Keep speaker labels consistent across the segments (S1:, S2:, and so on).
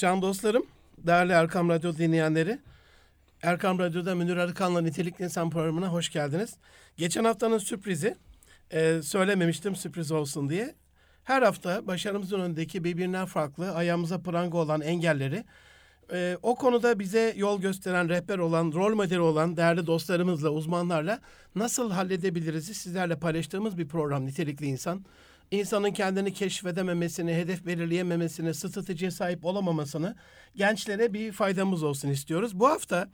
S1: Can dostlarım, değerli Erkam Radyo dinleyenleri. Erkam Radyo'da Münir Arıkan'la Nitelikli İnsan programına hoş geldiniz. Geçen haftanın sürprizi, e, söylememiştim sürpriz olsun diye. Her hafta başarımızın önündeki birbirinden farklı, ayağımıza pranga olan engelleri, e, o konuda bize yol gösteren, rehber olan, rol modeli olan değerli dostlarımızla, uzmanlarla nasıl halledebiliriz sizlerle paylaştığımız bir program Nitelikli İnsan insanın kendini keşfedememesini, hedef belirleyememesini, stratejiye sahip olamamasını gençlere bir faydamız olsun istiyoruz. Bu hafta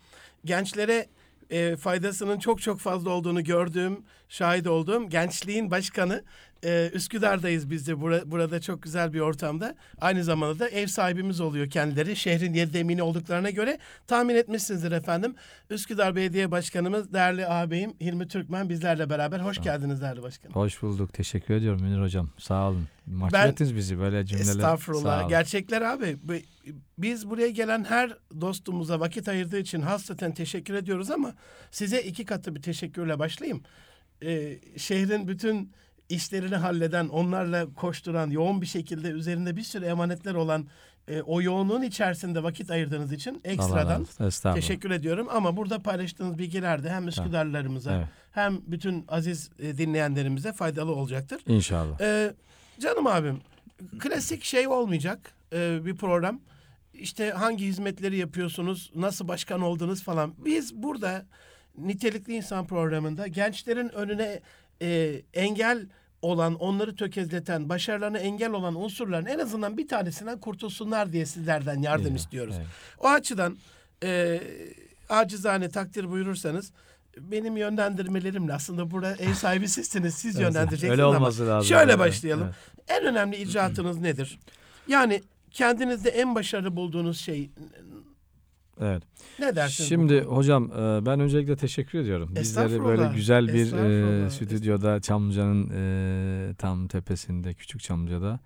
S1: gençlere e, faydasının çok çok fazla olduğunu gördüğüm, şahit olduğum gençliğin başkanı e, Üsküdar'dayız biz de Bura, burada çok güzel bir ortamda. Aynı zamanda da ev sahibimiz oluyor kendileri. Şehrin yedi emini olduklarına göre tahmin etmişsinizdir efendim. Üsküdar Belediye Başkanımız değerli ağabeyim Hilmi Türkmen bizlerle beraber. Hoş geldiniz değerli başkanım.
S2: Hoş bulduk. Teşekkür ediyorum Münir Hocam. Sağ olun. Mahcup bizi böyle cümleler.
S1: Estağfurullah. Gerçekler abi. Biz buraya gelen her dostumuza vakit ayırdığı için hasreten teşekkür ediyoruz ama size iki katı bir teşekkürle başlayayım. Ee, şehrin bütün işlerini halleden, onlarla koşturan, yoğun bir şekilde üzerinde bir sürü emanetler olan e, o yoğunluğun içerisinde vakit ayırdığınız için ekstradan teşekkür ediyorum. Ama burada paylaştığınız bilgiler de hem Üsküdarlılarımıza evet. hem bütün aziz e, dinleyenlerimize faydalı olacaktır.
S2: İnşallah.
S1: Ee, canım abim, klasik şey olmayacak e, bir program. İşte hangi hizmetleri yapıyorsunuz, nasıl başkan oldunuz falan. Biz burada nitelikli insan programında gençlerin önüne e, engel olan, onları tökezleten, başarılarına engel olan unsurların en azından bir tanesinden kurtulsunlar diye sizlerden yardım evet, istiyoruz. Evet. O açıdan e, acizane takdir buyurursanız benim yönlendirmelerimle aslında burada ev sahibi sizsiniz. Siz yönlendireceksiniz
S2: öyle ama lazım.
S1: şöyle başlayalım. Evet. En önemli icraatınız nedir? Yani kendinizde en başarılı bulduğunuz şey
S2: Evet.
S1: Ne dersiniz?
S2: Şimdi hocam e, ben öncelikle teşekkür ediyorum. Bizleri böyle güzel bir e, stüdyoda Çamlıca'nın e, tam tepesinde Küçük Çamlıca'da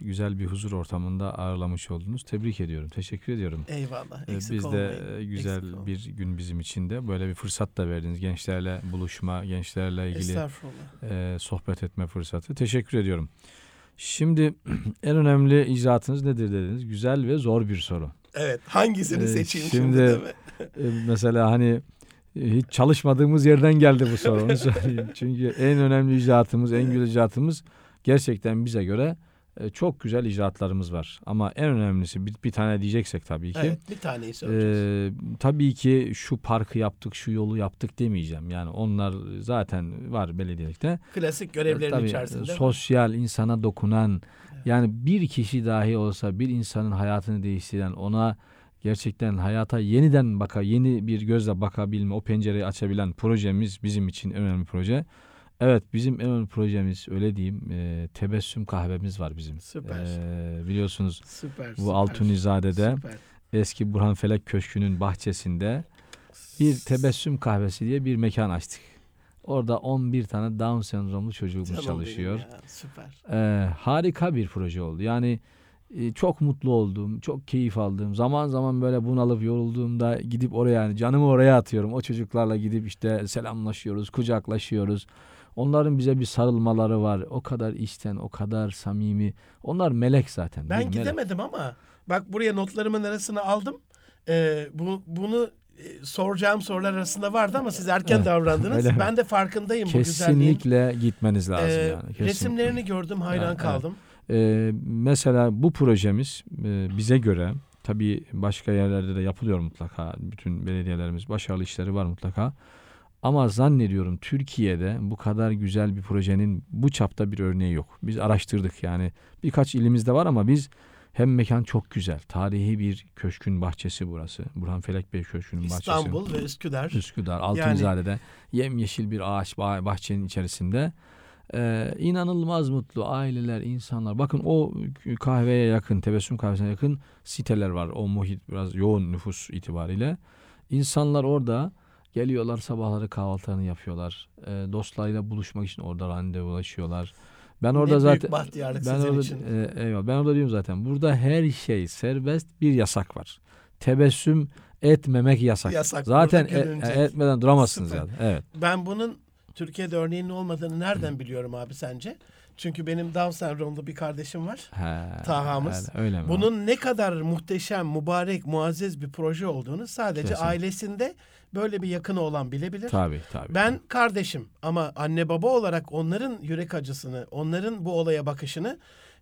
S2: güzel bir huzur ortamında ağırlamış oldunuz. Tebrik ediyorum. Teşekkür ediyorum.
S1: Eyvallah.
S2: E, Eksik Biz de olmayın. güzel Eksik bir gün bizim için de böyle bir fırsat da verdiniz. Gençlerle buluşma, gençlerle ilgili e, sohbet etme fırsatı. Teşekkür ediyorum. Şimdi en önemli icraatınız nedir dediniz. Güzel ve zor bir soru.
S1: Evet. Hangisini ee, seçeyim şimdi?
S2: şimdi e, mesela hani e, hiç çalışmadığımız yerden geldi bu soru onu söyleyeyim. Çünkü en önemli icraatımız, en güzel icraatımız gerçekten bize göre e, çok güzel icraatlarımız var. Ama en önemlisi bir, bir tane diyeceksek tabii ki.
S1: Evet bir taneyi söyleyeceğiz.
S2: E, tabii ki şu parkı yaptık, şu yolu yaptık demeyeceğim. Yani onlar zaten var belediyelikte.
S1: Klasik görevlerin e, tabii, içerisinde.
S2: Sosyal, insana dokunan, yani bir kişi dahi olsa bir insanın hayatını değiştiren, ona gerçekten hayata yeniden baka, yeni bir gözle bakabilme, o pencereyi açabilen projemiz bizim için önemli proje. Evet bizim en önemli projemiz öyle diyeyim e, tebessüm kahvemiz var bizim.
S1: Süper.
S2: E, biliyorsunuz
S1: süper,
S2: bu Altunizade'de süper. eski Burhan Felek Köşkü'nün bahçesinde bir tebessüm kahvesi diye bir mekan açtık. Orada 11 tane Down sendromlu çocuğumuz Canım çalışıyor. Ya,
S1: süper.
S2: Ee, harika bir proje oldu. Yani e, çok mutlu oldum, çok keyif aldım. Zaman zaman böyle bunalıp yorulduğumda gidip oraya yani canımı oraya atıyorum. O çocuklarla gidip işte selamlaşıyoruz, kucaklaşıyoruz. Onların bize bir sarılmaları var. O kadar içten, o kadar samimi. Onlar melek zaten.
S1: Ben gidemedim melek. ama bak buraya notlarımın arasına aldım. Ee, bu, bunu e, soracağım sorular arasında vardı ama siz erken evet, davrandınız. Ben de farkındayım
S2: Kesinlikle
S1: bu güzelliğin.
S2: Kesinlikle gitmeniz lazım ee, yani.
S1: Kesinlikle. Resimlerini gördüm, hayran evet, kaldım.
S2: Ee, mesela bu projemiz e, bize göre tabii başka yerlerde de yapılıyor mutlaka. Bütün belediyelerimiz başarılı işleri var mutlaka. Ama zannediyorum Türkiye'de bu kadar güzel bir projenin bu çapta bir örneği yok. Biz araştırdık yani birkaç ilimizde var ama biz hem mekan çok güzel. Tarihi bir köşkün bahçesi burası. Burhan Felek Bey Köşkü'nün bahçesi.
S1: İstanbul ve Üsküdar.
S2: Üsküdar, Altunizade'de. Yani... Yemyeşil bir ağaç bahçenin içerisinde. Ee, inanılmaz mutlu aileler, insanlar. Bakın o kahveye yakın, tebessüm kahvesine yakın siteler var. O muhit biraz yoğun nüfus itibariyle. İnsanlar orada geliyorlar sabahları kahvaltılarını yapıyorlar. Ee, dostlarıyla buluşmak için orada randevulaşıyorlar. Ben orada
S1: ne
S2: zaten
S1: ben orada
S2: için. E, eyvallah. Ben orada diyorum zaten. Burada her şey serbest bir yasak var. Tebessüm etmemek yasak. yasak zaten e, e, etmeden duramazsınız Süper. yani. Evet.
S1: Ben bunun Türkiye'de örneğinin olmadığını nereden biliyorum abi sence? Çünkü benim Down sendromlu bir kardeşim var.
S2: He,
S1: Taha'mız.
S2: öyle- Öyle mi?
S1: Bunun ne kadar muhteşem, mübarek, muazzez bir proje olduğunu sadece
S2: Kesinlikle.
S1: ailesinde böyle bir yakını olan bilebilir.
S2: Tabii tabii.
S1: Ben kardeşim ama anne baba olarak onların yürek acısını, onların bu olaya bakışını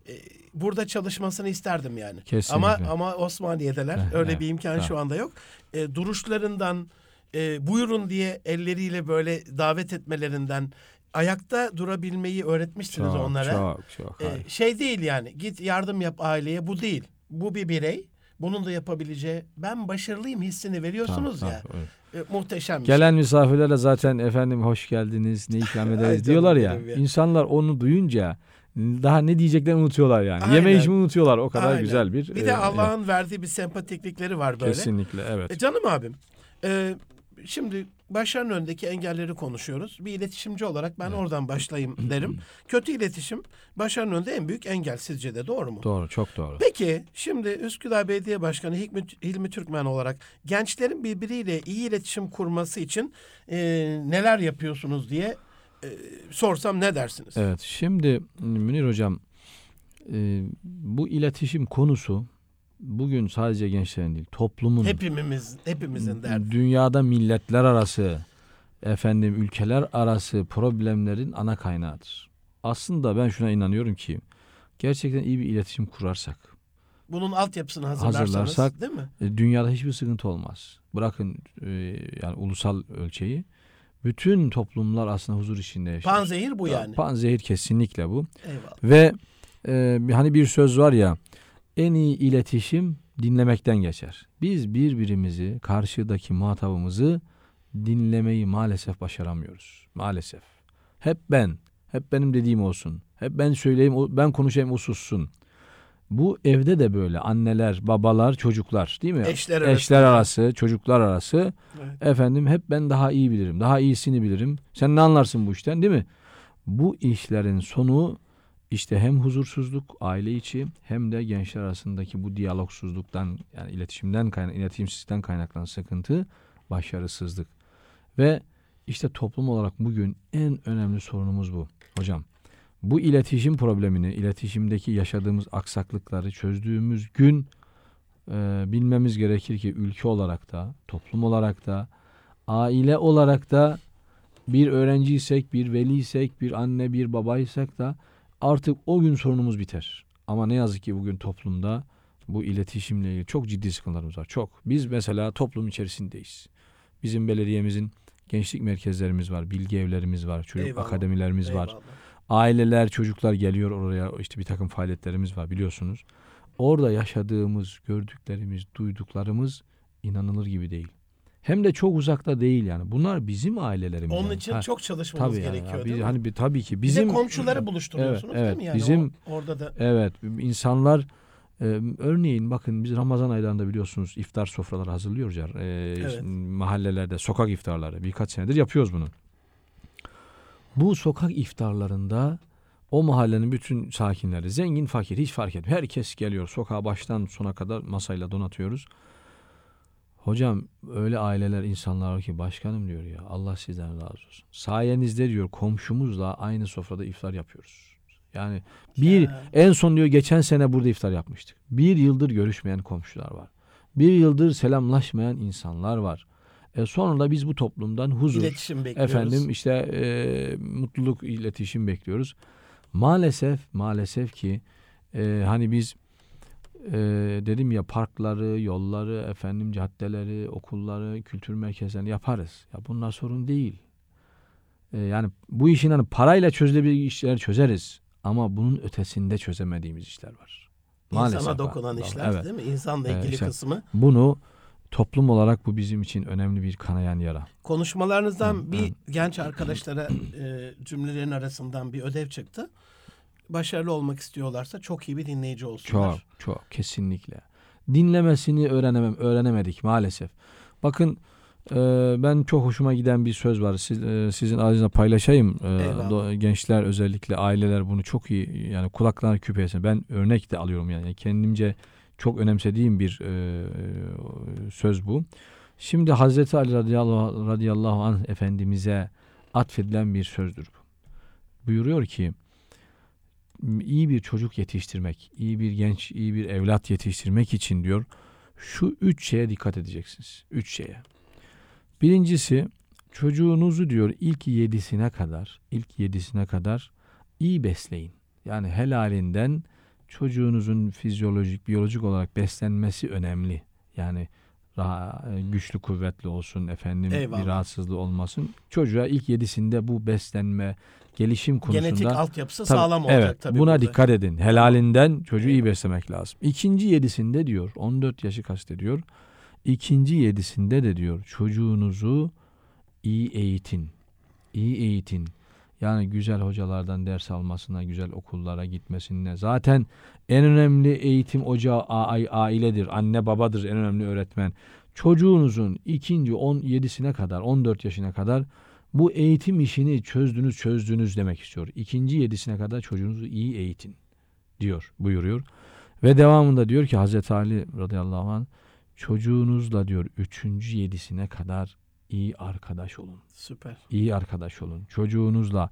S1: e, burada çalışmasını isterdim yani.
S2: Kesinlikle.
S1: Ama ama Osmaniye'deler. Öyle bir imkan şu anda yok. E, duruşlarından e, buyurun diye elleriyle böyle davet etmelerinden ayakta durabilmeyi öğretmişsiniz
S2: çok,
S1: onlara.
S2: Çok çok.
S1: E,
S2: harika.
S1: şey değil yani git yardım yap aileye bu değil. Bu bir birey. Bunun da yapabileceği ben başarılıyım hissini veriyorsunuz
S2: Tamam,
S1: ya.
S2: tamam, evet.
S1: E, muhteşem bir şey.
S2: Gelen misafirlere zaten efendim hoş geldiniz, ne ikram ederiz diyorlar ya.
S1: ya.
S2: İnsanlar onu duyunca daha ne diyeceklerini unutuyorlar yani.
S1: Aynen.
S2: Yeme içmeyi unutuyorlar. O kadar
S1: Aynen.
S2: güzel bir.
S1: Bir
S2: e,
S1: de
S2: e,
S1: Allah'ın verdiği bir sempatiklikleri var böyle.
S2: kesinlikle evet.
S1: E canım abim. e, şimdi başarının önündeki engelleri konuşuyoruz. Bir iletişimci olarak ben oradan başlayayım derim. Kötü iletişim başarının önünde en büyük engel sizce de doğru mu?
S2: Doğru, çok doğru.
S1: Peki şimdi Üsküdar Belediye Başkanı Hilmi, Hilmi Türkmen olarak gençlerin birbiriyle iyi iletişim kurması için e, neler yapıyorsunuz diye e, sorsam ne dersiniz?
S2: Evet, şimdi Münir hocam e, bu iletişim konusu bugün sadece gençlerin değil, toplumun
S1: Hepimiz hepimizin derdi.
S2: dünyada milletler arası, efendim ülkeler arası problemlerin ana kaynağıdır. Aslında ben şuna inanıyorum ki gerçekten iyi bir iletişim kurarsak
S1: Bunun altyapısını hazırlarsanız
S2: Hazırlarsak-
S1: değil mi?
S2: e, dünyada hiçbir sıkıntı olmaz. Bırakın e, yani ulusal ölçeği. Bütün toplumlar aslında huzur içinde yaşar.
S1: Panzehir bu yani.
S2: Panzehir kesinlikle bu.
S1: Eyvallah.
S2: Ve e, hani bir söz var ya en iyi iletişim dinlemekten geçer. Biz birbirimizi karşıdaki muhatabımızı dinlemeyi maalesef başaramıyoruz. Maalesef. Hep ben, hep benim dediğim olsun. Hep ben söyleyeyim, ben konuşayım o sussun. Bu evde de böyle anneler, babalar, çocuklar değil mi?
S1: Eşler
S2: Eşler
S1: arasında.
S2: arası, çocuklar arası.
S1: Evet.
S2: Efendim hep ben daha iyi bilirim. Daha iyisini bilirim. Sen ne anlarsın bu işten değil mi? Bu işlerin sonu işte hem huzursuzluk aile içi hem de gençler arasındaki bu diyalogsuzluktan yani iletişimden kaynak iletişimsizlikten kaynaklanan sıkıntı başarısızlık. Ve işte toplum olarak bugün en önemli sorunumuz bu hocam. Bu iletişim problemini, iletişimdeki yaşadığımız aksaklıkları çözdüğümüz gün e, bilmemiz gerekir ki ülke olarak da, toplum olarak da, aile olarak da bir öğrenciysek, bir veliysek, bir anne, bir babaysak da artık o gün sorunumuz biter. Ama ne yazık ki bugün toplumda bu iletişimle ilgili çok ciddi sıkıntılarımız var. Çok. Biz mesela toplum içerisindeyiz. Bizim belediyemizin gençlik merkezlerimiz var, bilgi evlerimiz var, çocuk
S1: Eyvallah.
S2: akademilerimiz var.
S1: Eyvallah.
S2: Aileler, çocuklar geliyor oraya. işte bir takım faaliyetlerimiz var biliyorsunuz. Orada yaşadığımız, gördüklerimiz, duyduklarımız inanılır gibi değil. Hem de çok uzakta değil yani. Bunlar bizim ailelerimiz.
S1: Onun
S2: yani.
S1: için
S2: Ha,
S1: çok çalışmamız
S2: tabii yani.
S1: gerekiyor
S2: Ya
S1: değil
S2: biz-
S1: mi?
S2: hani bir, tabii ki
S1: Bizim
S2: bizim
S1: komşuları buluşturuyorsunuz
S2: Evet,
S1: değil mi?
S2: evet.
S1: Yani
S2: Bizim-
S1: o- orada da
S2: Evet, insanlar e, örneğin bakın biz Ramazan aylarında biliyorsunuz iftar sofraları hazırlıyoruz ya. e,
S1: Evet.
S2: mahallelerde sokak iftarları birkaç senedir yapıyoruz bunu. Bu sokak iftarlarında o mahallenin bütün sakinleri zengin fakir hiç fark etmiyor. Herkes geliyor sokağa baştan sona kadar masayla donatıyoruz. Hocam öyle aileler insanlar var ki başkanım diyor ya Allah sizden razı olsun. Sayenizde diyor komşumuzla aynı sofrada iftar yapıyoruz. Yani bir
S1: Ya.
S2: en son diyor geçen sene burada iftar yapmıştık. Bir yıldır görüşmeyen komşular var. Bir yıldır selamlaşmayan insanlar var. E sonra da biz bu toplumdan huzur,
S1: iletişim bekliyoruz.
S2: efendim işte e, mutluluk, iletişim bekliyoruz. Maalesef, maalesef ki e, hani biz e, dedim ya parkları, yolları, efendim caddeleri, okulları, kültür merkezlerini yaparız. Ya bunlar sorun değil. E, yani bu işin hani parayla çözülebilir işler çözeriz. Ama bunun ötesinde çözemediğimiz işler var. Maalesef
S1: İnsana
S2: var.
S1: dokunan işler
S2: Evet.
S1: değil mi? İnsanla
S2: Evet,
S1: ilgili
S2: işte-
S1: kısmı.
S2: Bunu toplum olarak bu bizim için önemli bir kanayan yara.
S1: Konuşmalarınızdan bir genç arkadaşlara e, cümlelerin arasından bir ödev çıktı. Başarılı olmak istiyorlarsa çok iyi bir dinleyici olsunlar.
S2: Çok çok kesinlikle. Dinlemesini öğrenemem öğrenemedik maalesef. Bakın e, ben çok hoşuma giden bir söz var. Siz, e, sizin ağzınızda paylaşayım. E, gençler özellikle aileler bunu çok iyi yani kulaklarına küpe etsin. Ben örnek de alıyorum yani kendimce çok önemsediğim bir e, söz bu. Şimdi Hazreti Ali radıyallahu, radıyallahu anh efendimize atfedilen bir sözdür bu. Buyuruyor ki iyi bir çocuk yetiştirmek, iyi bir genç, iyi bir evlat yetiştirmek için diyor şu üç şeye dikkat edeceksiniz. Üç şeye. Birincisi çocuğunuzu diyor ilk yedisine kadar, ilk yedisine kadar iyi besleyin. Yani helalinden çocuğunuzun fizyolojik, biyolojik olarak beslenmesi önemli. Yani ra- güçlü kuvvetli olsun efendim
S1: Eyvallah.
S2: bir rahatsızlığı olmasın. Çocuğa ilk yedisinde bu beslenme, gelişim konusunda
S1: Genetik altyapısı
S2: Tabii,
S1: sağlam olacak
S2: evet,
S1: tabii.
S2: Buna
S1: burada.
S2: dikkat edin. Helalinden çocuğu iyi
S1: Eyvallah.
S2: beslemek lazım. İkinci yedisinde diyor 14 yaşı kastediyor. İkinci yedisinde de diyor çocuğunuzu iyi eğitin. İyi eğitin. Yani güzel hocalardan ders almasına, güzel okullara gitmesine. Zaten en önemli eğitim ocağı ailedir. Anne babadır en önemli öğretmen. Çocuğunuzun ikinci 17'sine kadar, 14 yaşına kadar bu eğitim işini çözdünüz çözdünüz demek istiyor. İkinci yedisine kadar çocuğunuzu iyi eğitin diyor, buyuruyor. Ve devamında diyor ki Hazreti Ali radıyallahu anh çocuğunuzla diyor üçüncü yedisine kadar iyi arkadaş olun.
S1: Süper.
S2: İyi arkadaş olun. Çocuğunuzla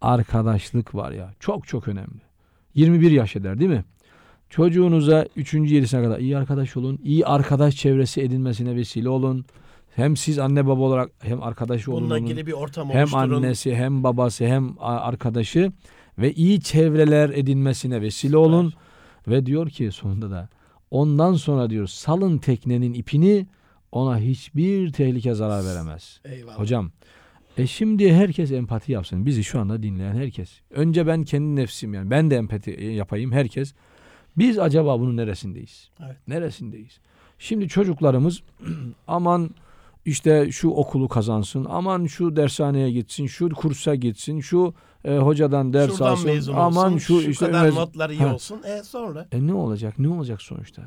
S2: arkadaşlık var ya çok çok önemli. 21 yaş eder değil mi? Çocuğunuza 3. yedisine kadar iyi arkadaş olun. İyi arkadaş çevresi edinmesine vesile olun. Hem siz anne baba olarak hem arkadaşı olun.
S1: Bununla ilgili bir ortam
S2: Hem
S1: oluşturun.
S2: annesi hem babası hem arkadaşı ve iyi çevreler edinmesine vesile olun. Ve diyor ki sonunda da ondan sonra diyor salın teknenin ipini ona hiçbir tehlike zarar veremez.
S1: Eyvallah.
S2: Hocam e şimdi herkes empati yapsın. Bizi şu anda dinleyen herkes. Önce ben kendi nefsim yani ben de empati e, yapayım herkes. Biz acaba bunun neresindeyiz?
S1: Evet.
S2: Neresindeyiz? Şimdi çocuklarımız aman işte şu okulu kazansın, aman şu dershaneye gitsin, şu kursa gitsin, şu e, hocadan ders
S1: Şuradan
S2: alsın, aman
S1: olsun,
S2: şu,
S1: şu
S2: işte
S1: kadar
S2: mez-
S1: notlar iyi
S2: Ha.
S1: olsun. E sonra
S2: e ne olacak? Ne olacak sonuçta?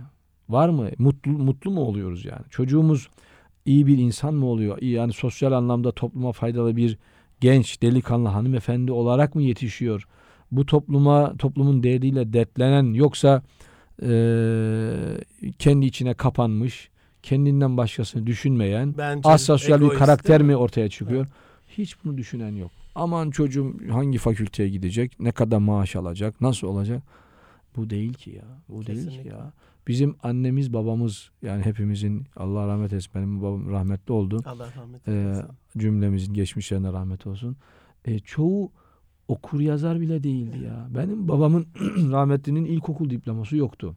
S2: Var mı? Mutlu mutlu mu oluyoruz yani? Çocuğumuz iyi bir insan mı oluyor? İyi yani sosyal anlamda topluma faydalı bir genç, delikanlı, hanımefendi olarak mı yetişiyor? Bu topluma, toplumun değeriyle dertlenen yoksa eee, kendi içine kapanmış, kendinden başkasını düşünmeyen,
S1: bence
S2: asosyal bir karakter mi ortaya çıkıyor? Hiç bunu düşünen yok. Aman çocuğum hangi fakülteye gidecek, ne kadar maaş alacak, nasıl olacak? Bu değil ki ya. Bu değil ki
S1: Kesinlikle.
S2: ya. Bizim annemiz babamız yani hepimizin Allah rahmet eylesin benim babam rahmetli oldu.
S1: Allah rahmet
S2: Ee,
S1: eylesin.
S2: Cümlemizin geçmişlerine rahmet olsun. E, çoğu okur yazar bile değildi ya. Benim babamın rahmetlinin ilkokul diploması yoktu.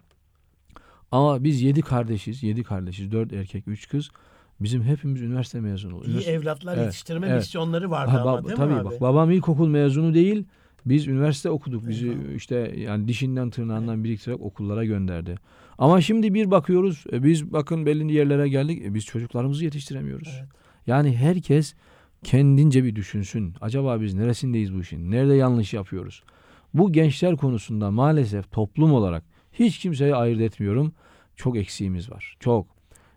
S2: Ama biz yedi kardeşiz. Yedi kardeşiz. Dört erkek, üç kız. Bizim hepimiz üniversite mezunu.
S1: İyi
S2: Üniversite-
S1: evlatlar
S2: Evet,
S1: yetiştirme
S2: evet.
S1: misyonları vardı
S2: Ha,
S1: ama değil
S2: tabii
S1: mi abi?
S2: bak babam ilkokul mezunu değil. Biz üniversite okuduk. Bizi
S1: Eyvallah.
S2: işte yani dişinden tırnağından biriktirerek okullara gönderdi. Ama şimdi bir bakıyoruz. e, biz bakın belli yerlere geldik. e, biz çocuklarımızı yetiştiremiyoruz.
S1: Evet.
S2: Yani herkes kendince bir düşünsün. Acaba biz neresindeyiz bu işin? Nerede yanlış yapıyoruz? Bu gençler konusunda maalesef toplum olarak hiç kimseyi ayırt etmiyorum. Çok eksiğimiz var. Çok.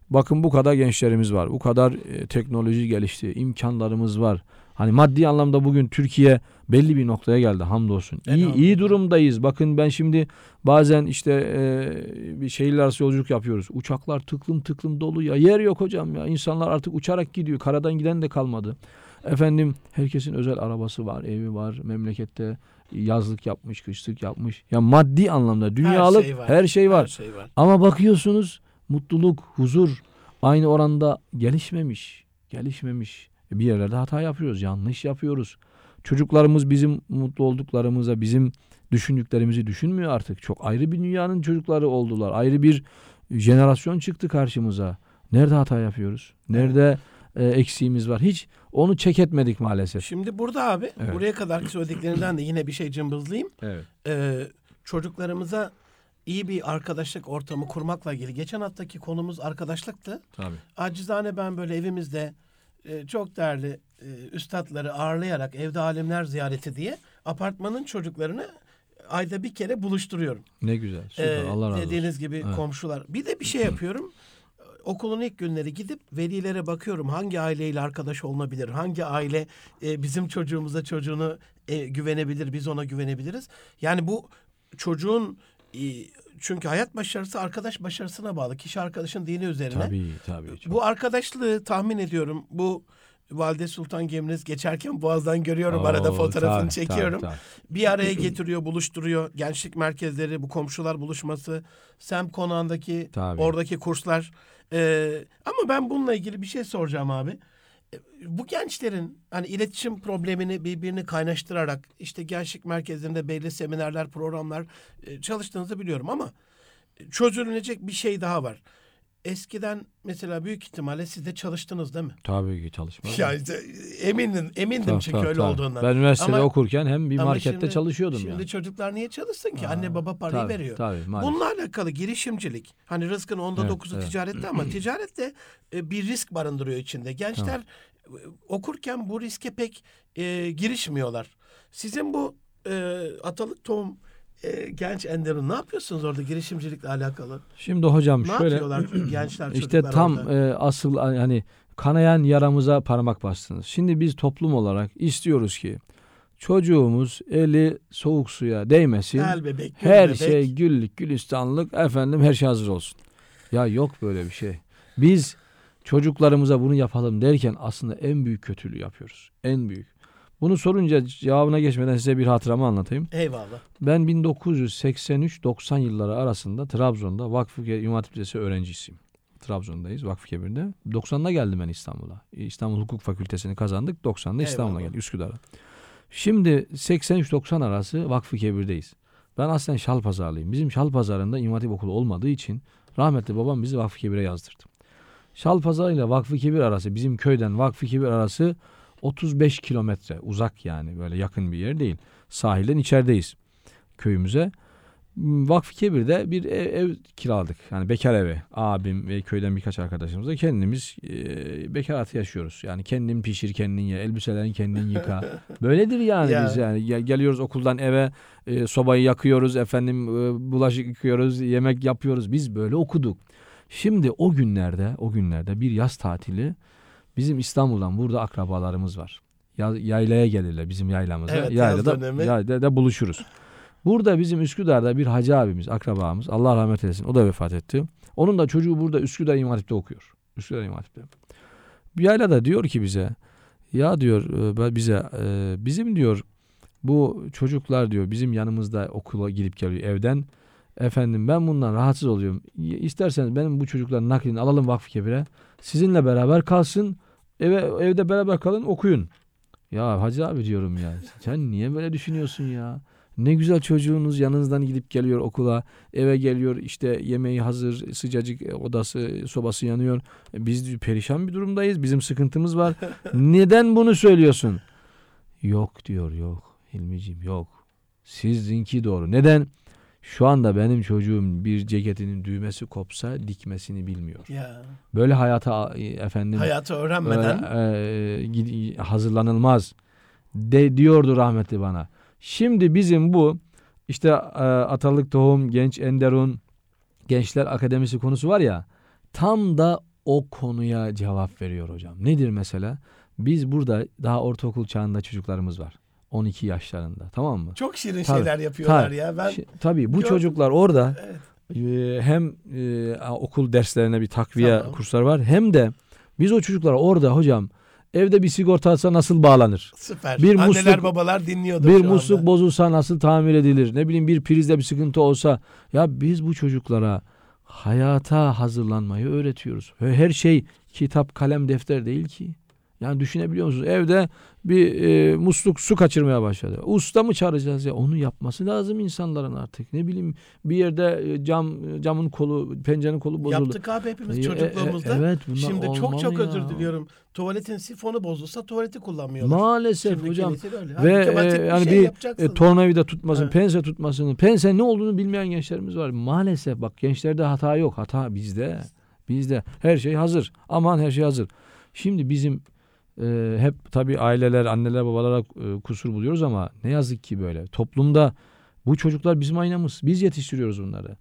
S2: Bakın bu kadar gençlerimiz var. Bu kadar e, teknoloji gelişti. imkanlarımız var. Hani maddi anlamda bugün Türkiye belli bir noktaya geldi hamdolsun. İyi, iyi
S1: Elhamdülillah.
S2: durumdayız. Bakın ben şimdi bazen işte e, bir şehirler arası yolculuk yapıyoruz. Uçaklar tıklım tıklım dolu ya. Yer yok hocam ya. İnsanlar artık uçarak gidiyor. Karadan giden de kalmadı. Efendim herkesin özel arabası var, evi var, memlekette yazlık yapmış, kışlık yapmış. Ya maddi anlamda dünyalık
S1: şey var.
S2: Her şey var.
S1: Her şey var.
S2: Ama bakıyorsunuz mutluluk, huzur aynı oranda gelişmemiş. Gelişmemiş. Bir yerlerde hata yapıyoruz, yanlış yapıyoruz. Çocuklarımız bizim mutlu olduklarımıza, bizim düşündüklerimizi düşünmüyor artık. Çok ayrı bir dünyanın çocukları oldular. Ayrı bir jenerasyon çıktı karşımıza. Nerede hata yapıyoruz? Nerede e, eksiğimiz var? Hiç onu çek etmedik maalesef.
S1: Şimdi burada abi
S2: Evet.
S1: buraya kadarki söylediklerinden de yine bir şey cımbızlayayım.
S2: Evet.
S1: Ee, çocuklarımıza iyi bir arkadaşlık ortamı kurmakla ilgili. Geçen haftaki konumuz arkadaşlıktı.
S2: Tabii.
S1: Acizane ben böyle evimizde e, çok değerli e, üstadları ağırlayarak evde alemler ziyareti diye apartmanın çocuklarını ayda bir kere buluşturuyorum.
S2: Ne güzel. Süper.
S1: Ee,
S2: Allah razı olsun.
S1: Dediğiniz gibi
S2: Evet.
S1: komşular. Bir de bir şey yapıyorum. Okulun ilk günleri gidip velilere bakıyorum hangi aileyle arkadaş olunabilir, hangi aile e, bizim çocuğumuza çocuğunu e, güvenebilir, biz ona güvenebiliriz. Yani bu çocuğun e, çünkü hayat başarısı arkadaş başarısına bağlı. Kişi arkadaşın dini üzerine.
S2: Tabii tabii. Çok.
S1: Bu arkadaşlığı tahmin ediyorum bu Valide Sultan geminiz geçerken Boğaz'dan görüyorum
S2: Oo,
S1: arada fotoğrafını
S2: tabii,
S1: çekiyorum.
S2: tabii,
S1: Bir araya getiriyor, buluşturuyor. Gençlik merkezleri, bu komşular buluşması, Sem konağındaki
S2: Tabii.
S1: oradaki kurslar. Ee, ama ben bununla ilgili bir şey soracağım abi. Ee, Bu gençlerin hani iletişim problemini birbirini kaynaştırarak işte gençlik merkezlerinde belli seminerler, programlar e, çalıştığınızı biliyorum ama çözülecek bir şey daha var. Eskiden mesela büyük ihtimalle siz de çalıştınız değil mi?
S2: Tabii ki çalışmaz.
S1: Ya işte, emindim, emindim
S2: Tabii,
S1: çünkü
S2: tabii,
S1: öyle
S2: tabii.
S1: olduğundan.
S2: Ben üniversitede
S1: Ama-
S2: okurken hem bir markette
S1: şimdi-
S2: çalışıyordum
S1: Şimdi
S2: yani.
S1: çocuklar niye çalışsın ki?
S2: Aa,
S1: Anne baba parayı
S2: tabii,
S1: veriyor.
S2: Tabii maalesef.
S1: Bununla alakalı girişimcilik. Hani rızkın onda
S2: Evet,
S1: dokuzu
S2: evet.
S1: ticarette ama ticarette e, bir risk barındırıyor içinde. Gençler e, okurken bu riske pek e, girişmiyorlar. Sizin bu e, atalık tohum e, genç Enderun ne yapıyorsunuz orada girişimcilikle alakalı?
S2: Şimdi hocam
S1: Ne
S2: şöyle
S1: yapıyorlar gençler
S2: işte tam
S1: orada?
S2: e, asıl hani kanayan yaramıza parmak bastınız. Şimdi biz toplum olarak istiyoruz ki çocuğumuz eli soğuk suya değmesin.
S1: El bebek, gül
S2: her
S1: bebek.
S2: şey güllük gülistanlık efendim her şey hazır olsun. Ya yok böyle bir şey. Biz çocuklarımıza bunu yapalım derken aslında en büyük kötülüğü yapıyoruz. En büyük. Bunu sorunca cevabına geçmeden size bir hatıramı anlatayım.
S1: Eyvallah.
S2: Ben 1983-90 yılları arasında Trabzon'da Vakfı İmam Hatip Lisesi öğrencisiyim. Trabzon'dayız Vakfı Kebir'de. 90'da geldim ben İstanbul'a. İstanbul Hukuk Fakültesini kazandık. 90'da İstanbul'a geldik Üsküdar'a. Şimdi 83-90 arası Vakfı Kebir'deyiz. Ben aslen Şalpazarlıyım. Bizim Şalpazarı'nda İmam Hatip Okulu olmadığı için rahmetli babam bizi Vakfı Kebir'e yazdırdı. Şalpazarı ile Vakfı Kebir arası bizim köyden Vakfı Kebir arası 35 kilometre uzak yani böyle yakın bir yer değil. Sahilden içerideyiz köyümüze. Vakfı Kebir'de bir ev, ev kiraladık. Yani bekar evi. Abim ve köyden birkaç arkadaşımızla kendimiz e, bekar hayatı yaşıyoruz. Yani kendin pişir kendin ye. Elbiselerini kendin yıka. Böyledir yani
S1: Ya.
S2: biz yani. Gel- Geliyoruz okuldan eve e, sobayı yakıyoruz. Efendim e, bulaşık yıkıyoruz. Yemek yapıyoruz. Biz böyle okuduk. Şimdi o günlerde o günlerde bir yaz tatili bizim İstanbul'dan burada akrabalarımız var. Ya- yaylaya gelirler bizim yaylamıza.
S1: Evet,
S2: yaylada, yaylada buluşuruz. Burada bizim Üsküdar'da bir hacı abimiz, akrabamız, Allah rahmet eylesin, o da vefat etti. Onun da çocuğu burada Üsküdar İmam Hatip'te okuyor. Üsküdar İmam Hatip'te. Bir yaylada diyor ki bize, ya diyor e, bize, e, bizim diyor bu çocuklar diyor bizim yanımızda okula gidip geliyor evden. Efendim ben bundan rahatsız oluyorum. İsterseniz benim bu çocukların naklini alalım Vakfı Kebir'e. Sizinle beraber kalsın. Eve, evde beraber kalın okuyun. Ya Hacı abi diyorum ya. Sen niye böyle düşünüyorsun ya? Ne güzel çocuğunuz yanınızdan gidip geliyor okula. Eve geliyor işte yemeği hazır sıcacık e, odası sobası yanıyor. E, Biz perişan bir durumdayız. Bizim sıkıntımız var. Neden bunu söylüyorsun? Yok diyor yok. Hilmiciğim yok. Sizinki doğru. Neden? Şu anda benim çocuğum bir ceketinin düğmesi kopsa dikmesini bilmiyor.
S1: Ya.
S2: Böyle hayata e, efendim
S1: Hayatı öğrenmeden
S2: e, e, hazırlanılmaz de diyordu rahmetli bana. Şimdi bizim bu işte e, Atalık Tohum Genç Enderun Gençler Akademisi konusu var ya tam da o konuya cevap veriyor hocam. Nedir mesela? Biz burada daha ortaokul çağında çocuklarımız var. 12 yaşlarında tamam mı?
S1: çok şirin
S2: Tabii,
S1: şeyler yapıyorlar
S2: tabii.
S1: ya. Ben
S2: Tabii bu
S1: gördüm.
S2: çocuklar orada
S1: Evet.
S2: e, hem e, okul derslerine bir takviye
S1: Tamam.
S2: kurslar var hem de biz o çocuklar orada hocam evde bir sigorta alsa nasıl bağlanır?
S1: süper.
S2: Bir
S1: Anneler
S2: musluk-
S1: babalar dinliyordur
S2: Bir musluk
S1: anda.
S2: bozulsa nasıl tamir edilir? Ne bileyim bir prizde bir sıkıntı olsa ya biz bu çocuklara hayata hazırlanmayı öğretiyoruz. Her şey kitap, kalem, defter değil ki. Yani düşünebiliyor musunuz? Evde bir e, musluk su kaçırmaya başladı. Usta mı çağıracağız ya? Onu yapması lazım insanların artık. Ne bileyim bir yerde e, cam camın kolu, pencerenin kolu bozuldu.
S1: Yaptık abi hepimiz
S2: E, e,
S1: çocukluğumuzda.
S2: evet, bunlar
S1: Şimdi çok çok
S2: ya.
S1: özür diliyorum. Tuvaletin sifonu bozulsa tuvaleti kullanmıyorlar.
S2: Maalesef
S1: Şimdiki
S2: hocam. Ve e,
S1: bir
S2: yani
S1: şey
S2: bir e, tornavida tutmasın,
S1: Evet.
S2: pense tutmasını, pense ne olduğunu bilmeyen gençlerimiz var. Maalesef bak gençlerde hata yok. Hata bizde. Bizde. Her şey hazır. Aman her şey hazır. Şimdi bizim e, hep tabii aileler, anneler, babalara e, kusur buluyoruz ama ne yazık ki böyle. Toplumda bu çocuklar bizim aynamız. Biz yetiştiriyoruz bunları.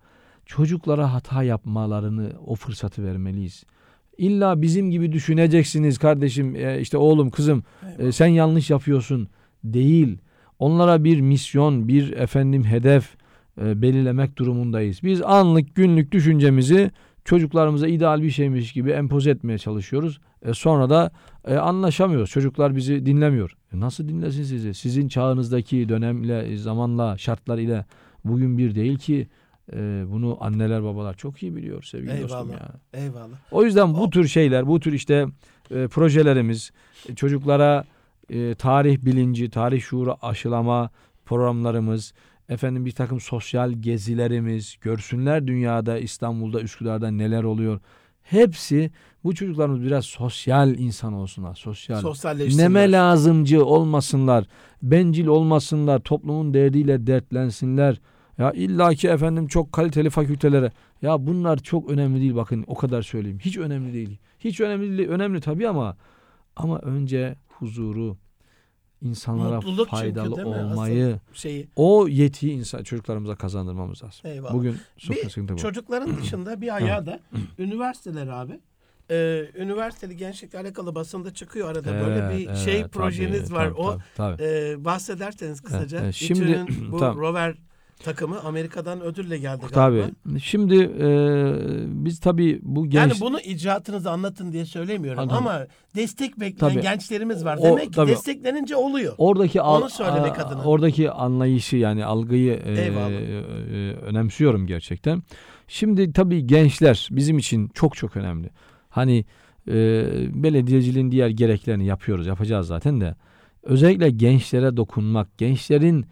S2: Çocuklara hata yapmalarını o fırsatı vermeliyiz. İlla bizim gibi düşüneceksiniz kardeşim, e, işte oğlum, kızım e, sen yanlış yapıyorsun değil. Onlara bir misyon, bir efendim hedef e, belirlemek durumundayız. Biz anlık günlük düşüncemizi çocuklarımıza ideal bir şeymiş gibi empoze etmeye çalışıyoruz. E sonra da e, anlaşamıyoruz. Çocuklar bizi dinlemiyor. E nasıl dinlesin sizi? Sizin çağınızdaki dönemle, zamanla, şartlar ile bugün bir değil ki. E, bunu anneler babalar çok iyi biliyor sevgili dostum
S1: Eyvallah.
S2: ya.
S1: Eyvallah.
S2: O yüzden bu
S1: O-
S2: tür şeyler, bu tür işte e, projelerimiz e, çocuklara e, tarih bilinci, tarih şuuru aşılama programlarımız, efendim bir takım sosyal gezilerimiz, görsünler dünyada, İstanbul'da, Üsküdar'da neler oluyor. Hepsi bu çocuklarımız biraz sosyal insan olsunlar, sosyal.
S1: Sosyalleşsinler.
S2: Neme lazımcı olmasınlar, bencil olmasınlar, toplumun derdiyle dertlensinler. Ya illaki efendim çok kaliteli fakültelere. Ya bunlar çok önemli değil bakın o kadar söyleyeyim. Hiç önemli değil. Hiç önemli değil. Önemli tabii ama ama önce huzuru, insanlara
S1: Mutluluk çünkü
S2: faydalı
S1: mi?
S2: olmayı,
S1: Şeyi.
S2: o yetiyi insan çocuklarımıza kazandırmamız lazım.
S1: Eyvallah.
S2: Bugün
S1: Bir
S2: sıkıntı bu.
S1: çocukların dışında bir ayağı da üniversiteler abi. Ee, üniversiteli gençlikle alakalı basında çıkıyor arada böyle
S2: Evet,
S1: bir
S2: evet,
S1: şey
S2: tabii,
S1: projeniz var.
S2: tabii,
S1: o
S2: tabii,
S1: e, bahsederseniz kısaca.
S2: evet. Şimdi-
S1: bu
S2: Tamam.
S1: rover takımı Amerika'dan ödülle geldi galiba.
S2: Tabii. Şimdi e, biz tabii bu genç
S1: Yani bunu icraatınızı anlatın diye söylemiyorum
S2: Anladım.
S1: ama destek bekleyen
S2: Tabii.
S1: gençlerimiz var.
S2: O-
S1: Demek ki
S2: tabii.
S1: desteklenince oluyor.
S2: Oradaki al-
S1: Onu söylemek
S2: a-
S1: adına.
S2: Oradaki anlayışı yani algıyı e,
S1: Eyvallah.
S2: e, önemsiyorum gerçekten. Şimdi tabii gençler bizim için çok çok önemli. Hani e, belediyeciliğin diğer gereklerini yapıyoruz, yapacağız zaten de. Özellikle gençlere dokunmak, gençlerin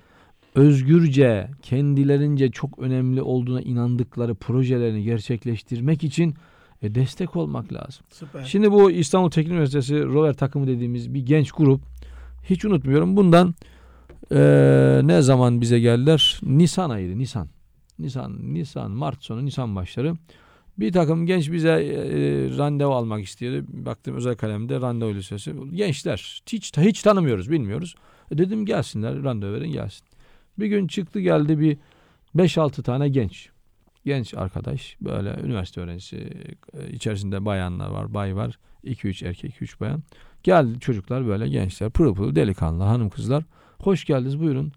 S2: özgürce, kendilerince çok önemli olduğuna inandıkları projelerini gerçekleştirmek için e, destek olmak lazım.
S1: Süper.
S2: Şimdi bu İstanbul Teknik Üniversitesi rover takımı dediğimiz bir genç grup. Hiç unutmuyorum. Bundan eee, ne zaman bize geldiler? Nisan ayıydı. Nisan. Nisan, Nisan, Mart sonu, Nisan başları. Bir takım genç bize eee, randevu almak istiyordu. Baktım özel kalemde randevu listesi. Gençler. Hiç, hiç tanımıyoruz, bilmiyoruz. E dedim gelsinler, randevu verin gelsin. Bir gün çıktı geldi bir 5-6 tane genç. Genç arkadaş böyle üniversite öğrencisi e, içerisinde bayanlar var, bay var. 2-3 erkek, 2-3 bayan. Geldi çocuklar böyle gençler, pırıl pırıl delikanlı hanım kızlar. Hoş geldiniz buyurun.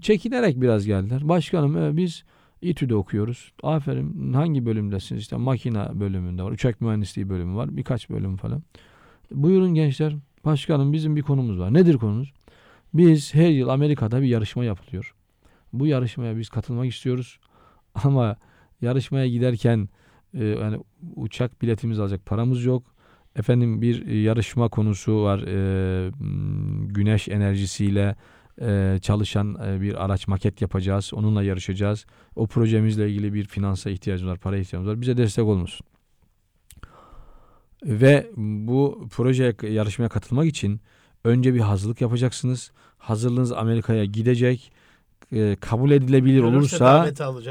S2: Çekinerek biraz geldiler. Başkanım e, biz İTÜ'de okuyoruz. Aferin hangi bölümdesiniz? İşte makina bölümünde var. Uçak mühendisliği bölümü var. Birkaç bölüm falan. Buyurun gençler. Başkanım bizim bir konumuz var. Nedir konumuz? Biz her yıl Amerika'da bir yarışma yapılıyor. Bu yarışmaya biz katılmak istiyoruz. Ama yarışmaya giderken e, yani uçak biletimiz alacak paramız yok. Efendim bir e, yarışma konusu var. E, m, güneş enerjisiyle e, çalışan e, bir araç maket yapacağız. Onunla yarışacağız. O projemizle ilgili bir finansa ihtiyacımız var, para ihtiyacımız var. Bize destek olunsun. Ve bu projeye yarışmaya katılmak için önce bir hazırlık yapacaksınız. Hazırlığınız Amerika'ya gidecek. E, kabul edilebilir
S1: Görürse
S2: olursa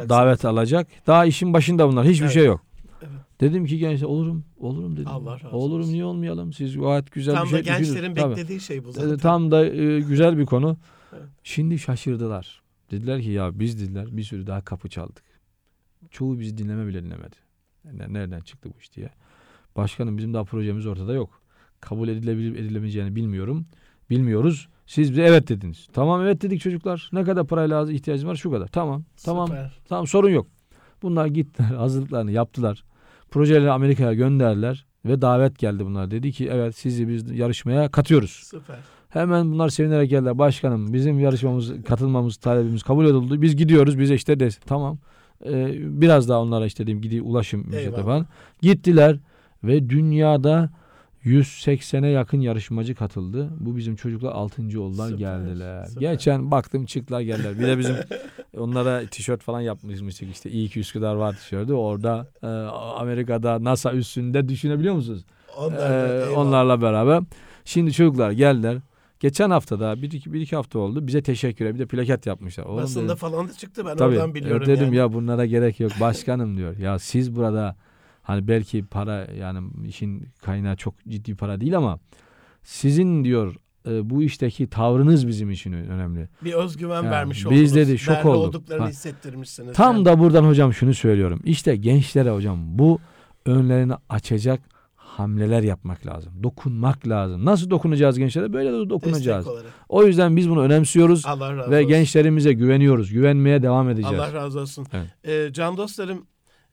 S2: davet alacak. Daha işin başında bunlar. Hiçbir
S1: Evet.
S2: şey yok.
S1: Evet.
S2: Dedim ki gençler olurum. Olurum dedim.
S1: Allah razı
S2: olurum
S1: olsun.
S2: niye olmayalım? Siz gayet güzel
S1: Tam
S2: bir
S1: da
S2: şey düşünürsünüz.
S1: gençlerin
S2: Tabii.
S1: beklediği şey bu
S2: E,
S1: zaten.
S2: Tam da e, güzel bir konu.
S1: Evet.
S2: Şimdi şaşırdılar. Dediler ki ya biz dediler bir sürü daha kapı çaldık. Çoğu bizi dinleme bile dinlemedi. Ne- Nereden çıktı bu iş diye. Başkanım bizim daha projemiz ortada yok. Kabul edilebilir edilemeyeceğini bilmiyorum. Bilmiyoruz. Siz bize evet dediniz. Tamam evet dedik çocuklar. Ne kadar parayla lazım ihtiyacım var? Şu kadar. Tamam. Tamam.
S1: Süper.
S2: Tamam sorun yok. Bunlar gittiler hazırlıklarını yaptılar. Projeleri Amerika'ya gönderdiler ve davet geldi bunlar. Dedi ki evet sizi biz yarışmaya katıyoruz.
S1: Süper.
S2: Hemen bunlar sevinerek geldiler. Başkanım bizim yarışmamız, katılmamız, talebimiz kabul edildi. Biz gidiyoruz. Bize işte de tamam. Ee, biraz daha onlara işte dediğim gibi ulaşım falan. Gittiler ve dünyada 180'e yakın yarışmacı katıldı. Bu bizim çocuklar 6. oldular
S1: Süper,
S2: geldiler.
S1: süper.
S2: Geçen baktım çıktılar geldiler. Bir de bizim onlara tişört falan yapmıştık işte iyi ki Üsküdar var tişörtü. Orada e, Amerika'da NASA üstünde düşünebiliyor musunuz?
S1: Onlar,
S2: Ee, onlarla beraber. Şimdi çocuklar geldiler. Geçen hafta da bir iki, bir iki hafta oldu. Bize teşekkür bir de plaket yapmışlar. Oğlum
S1: Basında
S2: dedim,
S1: falan da çıktı ben
S2: tabii,
S1: oradan biliyorum
S2: evet dedim
S1: yani.
S2: ya bunlara gerek yok. Başkanım diyor. Ya siz burada hani belki para yani işin kaynağı çok ciddi para değil ama sizin diyor e, bu işteki tavrınız bizim için önemli.
S1: Bir özgüven
S2: Ya,
S1: vermiş
S2: biz
S1: oldunuz.
S2: dedi, şok
S1: Değerli
S2: olduk.
S1: olduklarını
S2: Ha.
S1: hissettirmişsiniz.
S2: Tam
S1: yani.
S2: da buradan hocam şunu söylüyorum. İşte gençlere hocam bu önlerini açacak hamleler yapmak lazım. Dokunmak lazım. Nasıl dokunacağız gençlere? Böyle de dokunacağız. O yüzden biz bunu önemsiyoruz
S1: Allah razı
S2: ve
S1: olsun.
S2: gençlerimize güveniyoruz. Güvenmeye devam edeceğiz.
S1: Allah razı olsun.
S2: Evet.
S1: Ee, can dostlarım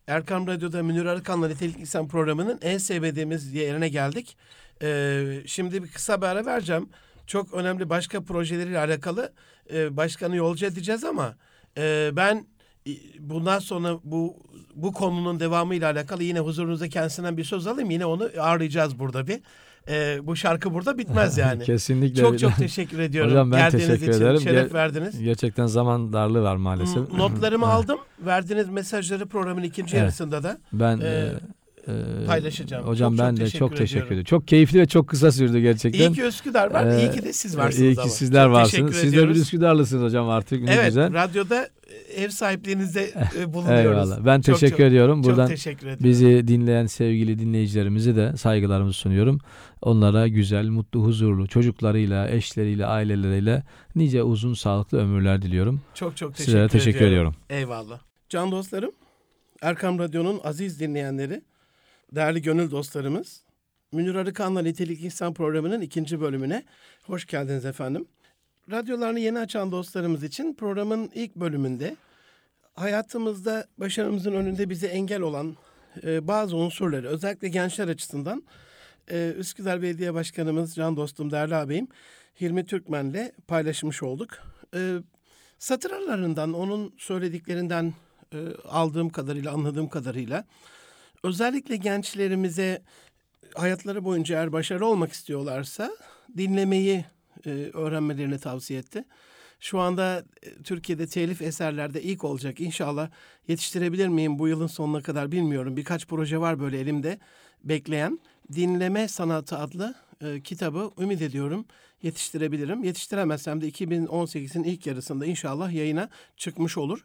S1: Erkam Radyo'da Münir Arıkan'la Nitelik İnsan programının en sevmediğimiz yerine geldik. Ee, şimdi bir kısa bir ara vereceğim. Çok önemli başka projeleriyle alakalı e, başkanı yolcu edeceğiz ama e, ben e, bundan sonra bu bu konunun devamıyla alakalı yine huzurunuzda kendisinden bir söz alayım. Yine onu ağırlayacağız burada bir. E, bu şarkı burada bitmez yani.
S2: Kesinlikle.
S1: Çok çok teşekkür ediyorum.
S2: Hocam ben
S1: Geldiğiniz
S2: teşekkür
S1: için
S2: ederim.
S1: şeref
S2: Ge-
S1: verdiniz.
S2: Gerçekten zaman darlığı var maalesef.
S1: M- Notlarımı aldım. Verdiğiniz mesajları programın ikinci
S2: Evet.
S1: yarısında da
S2: Ben
S1: Ee,
S2: e, e,
S1: paylaşacağım.
S2: Hocam
S1: Çok çok
S2: ben de
S1: teşekkür
S2: çok teşekkür
S1: ediyorum.
S2: ediyorum. Çok keyifli ve çok kısa sürdü gerçekten.
S1: iyi ki Üsküdar var,
S2: Ee,
S1: iyi ki de siz varsınız
S2: İyi ki
S1: ama.
S2: sizler
S1: Çok
S2: varsınız. Siz de bir. Üsküdarlısınız hocam artık. Ne
S1: Evet,
S2: güzel.
S1: radyoda ev sahipliğinizde e, bulunuyoruz.
S2: Eyvallah. Ben
S1: Çok
S2: teşekkür
S1: çok-
S2: ediyorum. Buradan
S1: Çok teşekkür ediyorum.
S2: bizi dinleyen sevgili dinleyicilerimize de saygılarımı sunuyorum. Onlara güzel, mutlu, huzurlu çocuklarıyla, eşleriyle, aileleriyle nice uzun sağlıklı ömürler diliyorum.
S1: çok çok teşekkür
S2: Sizlere teşekkür ediyorum.
S1: Eyvallah. Can dostlarım, Erkam Radyo'nun aziz dinleyenleri, değerli gönül dostlarımız, Münir Arıkan'la Nitelik İnsan programının ikinci bölümüne hoş geldiniz efendim. Radyolarını yeni açan dostlarımız için programın ilk bölümünde hayatımızda başarımızın önünde bize engel olan e, bazı unsurları özellikle gençler açısından e, Üsküdar Belediye Başkanımız can dostum değerli ağabeyim Hilmi Türkmen'le paylaşmış olduk. E, satır aralarından onun söylediklerinden e, aldığım kadarıyla anladığım kadarıyla özellikle gençlerimize hayatları boyunca eğer başarılı olmak istiyorlarsa dinlemeyi e, öğrenmelerini tavsiye etti. Şu anda e, Türkiye'de telif eserlerde ilk olacak. İnşallah yetiştirebilir miyim bu yılın sonuna kadar bilmiyorum. Birkaç proje var böyle elimde bekleyen. Dinleme Sanatı adlı e, kitabı ümit ediyorum yetiştirebilirim. Yetiştiremezsem de 2018'in ilk yarısında inşallah yayına çıkmış olur.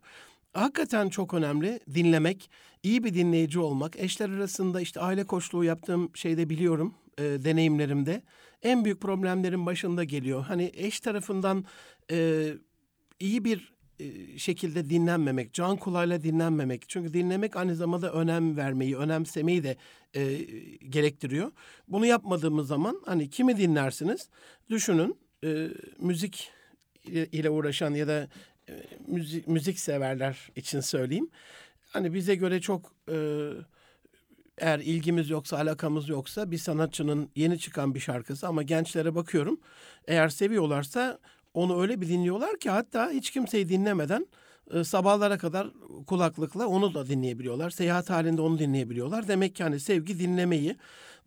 S1: Hakikaten çok önemli dinlemek, iyi bir dinleyici olmak. Eşler arasında işte aile koçluğu yaptığım şeyde biliyorum, e, deneyimlerimde. En büyük problemlerin başında geliyor. Hani eş tarafından e, iyi bir e, şekilde dinlenmemek, can kulağıyla dinlenmemek. Çünkü dinlemek aynı zamanda önem vermeyi, önemsemeyi de e, gerektiriyor. Bunu yapmadığımız zaman hani kimi dinlersiniz? Düşünün e, müzik ile- uğraşan ya da müzik, müzik severler için söyleyeyim. Hani bize göre çok e, eğer ilgimiz yoksa, alakamız yoksa bir sanatçının yeni çıkan bir şarkısı ama gençlere bakıyorum. Eğer seviyorlarsa onu öyle bir dinliyorlar ki hatta hiç kimseyi dinlemeden e, sabahlara kadar kulaklıkla onu da dinleyebiliyorlar. Seyahat halinde onu dinleyebiliyorlar. Demek ki hani sevgi dinlemeyi,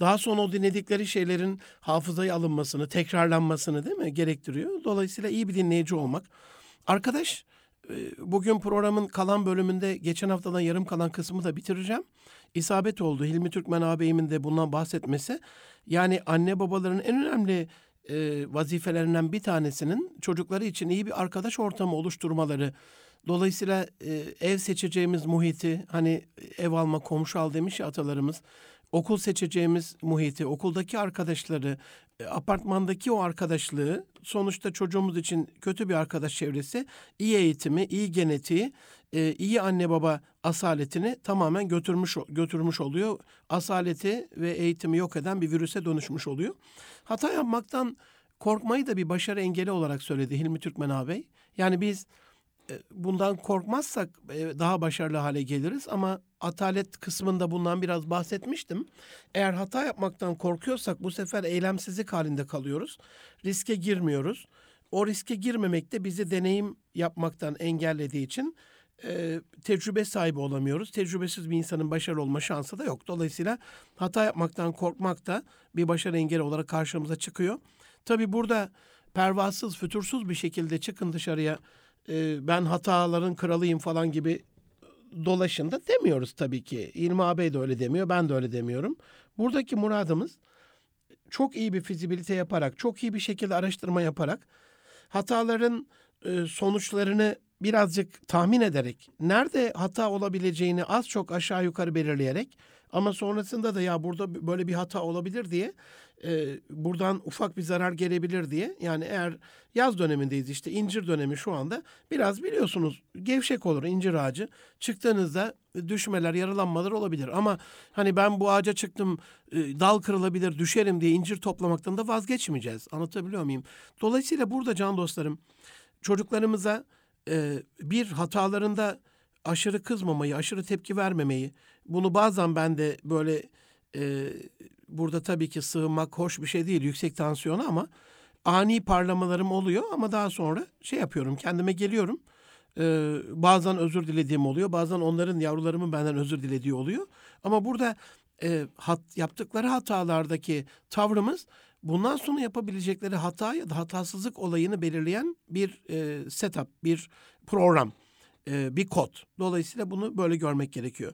S1: daha sonra o dinledikleri şeylerin hafızaya alınmasını, tekrarlanmasını değil mi gerektiriyor. Dolayısıyla iyi bir dinleyici olmak. Arkadaş e, bugün programın kalan bölümünde geçen haftadan yarım kalan kısmı da bitireceğim. İsabet oldu. Hilmi Türkmen ağabeyimin de bundan bahsetmesi. Yani anne babaların en önemli e, vazifelerinden bir tanesinin çocukları için iyi bir arkadaş ortamı oluşturmaları. Dolayısıyla e, ev seçeceğimiz muhiti hani ev alma komşu al demiş ya atalarımız. Okul seçeceğimiz muhiti, okuldaki arkadaşları, e, apartmandaki o arkadaşlığı sonuçta çocuğumuz için kötü bir arkadaş çevresi iyi eğitimi, iyi genetiği, e, iyi anne baba asaletini tamamen götürmüş götürmüş oluyor. Asaleti ve eğitimi yok eden bir virüse dönüşmüş oluyor. Hata yapmaktan korkmayı da bir başarı engeli olarak söyledi Hilmi Türkmen ağabey. Yani biz e, bundan korkmazsak daha başarılı hale geliriz ama atalet kısmında bundan biraz bahsetmiştim. Eğer hata yapmaktan korkuyorsak bu sefer eylemsizlik halinde kalıyoruz. Riske girmiyoruz. O riske girmemek de bizi deneyim yapmaktan engellediği için e, tecrübe sahibi olamıyoruz. Tecrübesiz bir insanın başarılı olma şansı da yok. Dolayısıyla hata yapmaktan korkmak da bir başarı engeli olarak karşımıza çıkıyor. Tabii burada pervasız, fütursuz bir şekilde çıkın dışarıya e, ben hataların kralıyım falan gibi dolaşın da demiyoruz tabii ki. İlmi ağabey de öyle demiyor, ben de öyle demiyorum. Buradaki muradımız çok iyi bir fizibilite yaparak, çok iyi bir şekilde araştırma yaparak hataların e, sonuçlarını birazcık tahmin ederek, nerede hata olabileceğini az çok aşağı yukarı belirleyerek ama sonrasında da ya burada böyle bir hata olabilir diye e, buradan ufak bir zarar gelebilir diye yani eğer yaz dönemindeyiz işte incir dönemi şu anda biraz biliyorsunuz gevşek olur incir ağacı çıktığınızda düşmeler yaralanmalar olabilir ama hani ben bu ağaca çıktım e, dal kırılabilir düşerim diye incir toplamaktan da vazgeçmeyeceğiz anlatabiliyor muyum? Dolayısıyla burada can dostlarım çocuklarımıza e, bir hatalarında aşırı kızmamayı, aşırı tepki vermemeyi. Bunu bazen ben de böyle e, burada tabii ki sığınmak hoş bir şey değil yüksek tansiyona ama ani parlamalarım oluyor ama daha sonra şey yapıyorum kendime geliyorum. Ee, bazen özür dilediğim oluyor. Bazen onların yavrularımın benden özür dilediği oluyor. Ama burada e, hat, yaptıkları hatalardaki tavrımız bundan sonra yapabilecekleri hata ya da hatasızlık olayını belirleyen bir e, setup, bir program, e, bir kod. Dolayısıyla bunu böyle görmek gerekiyor.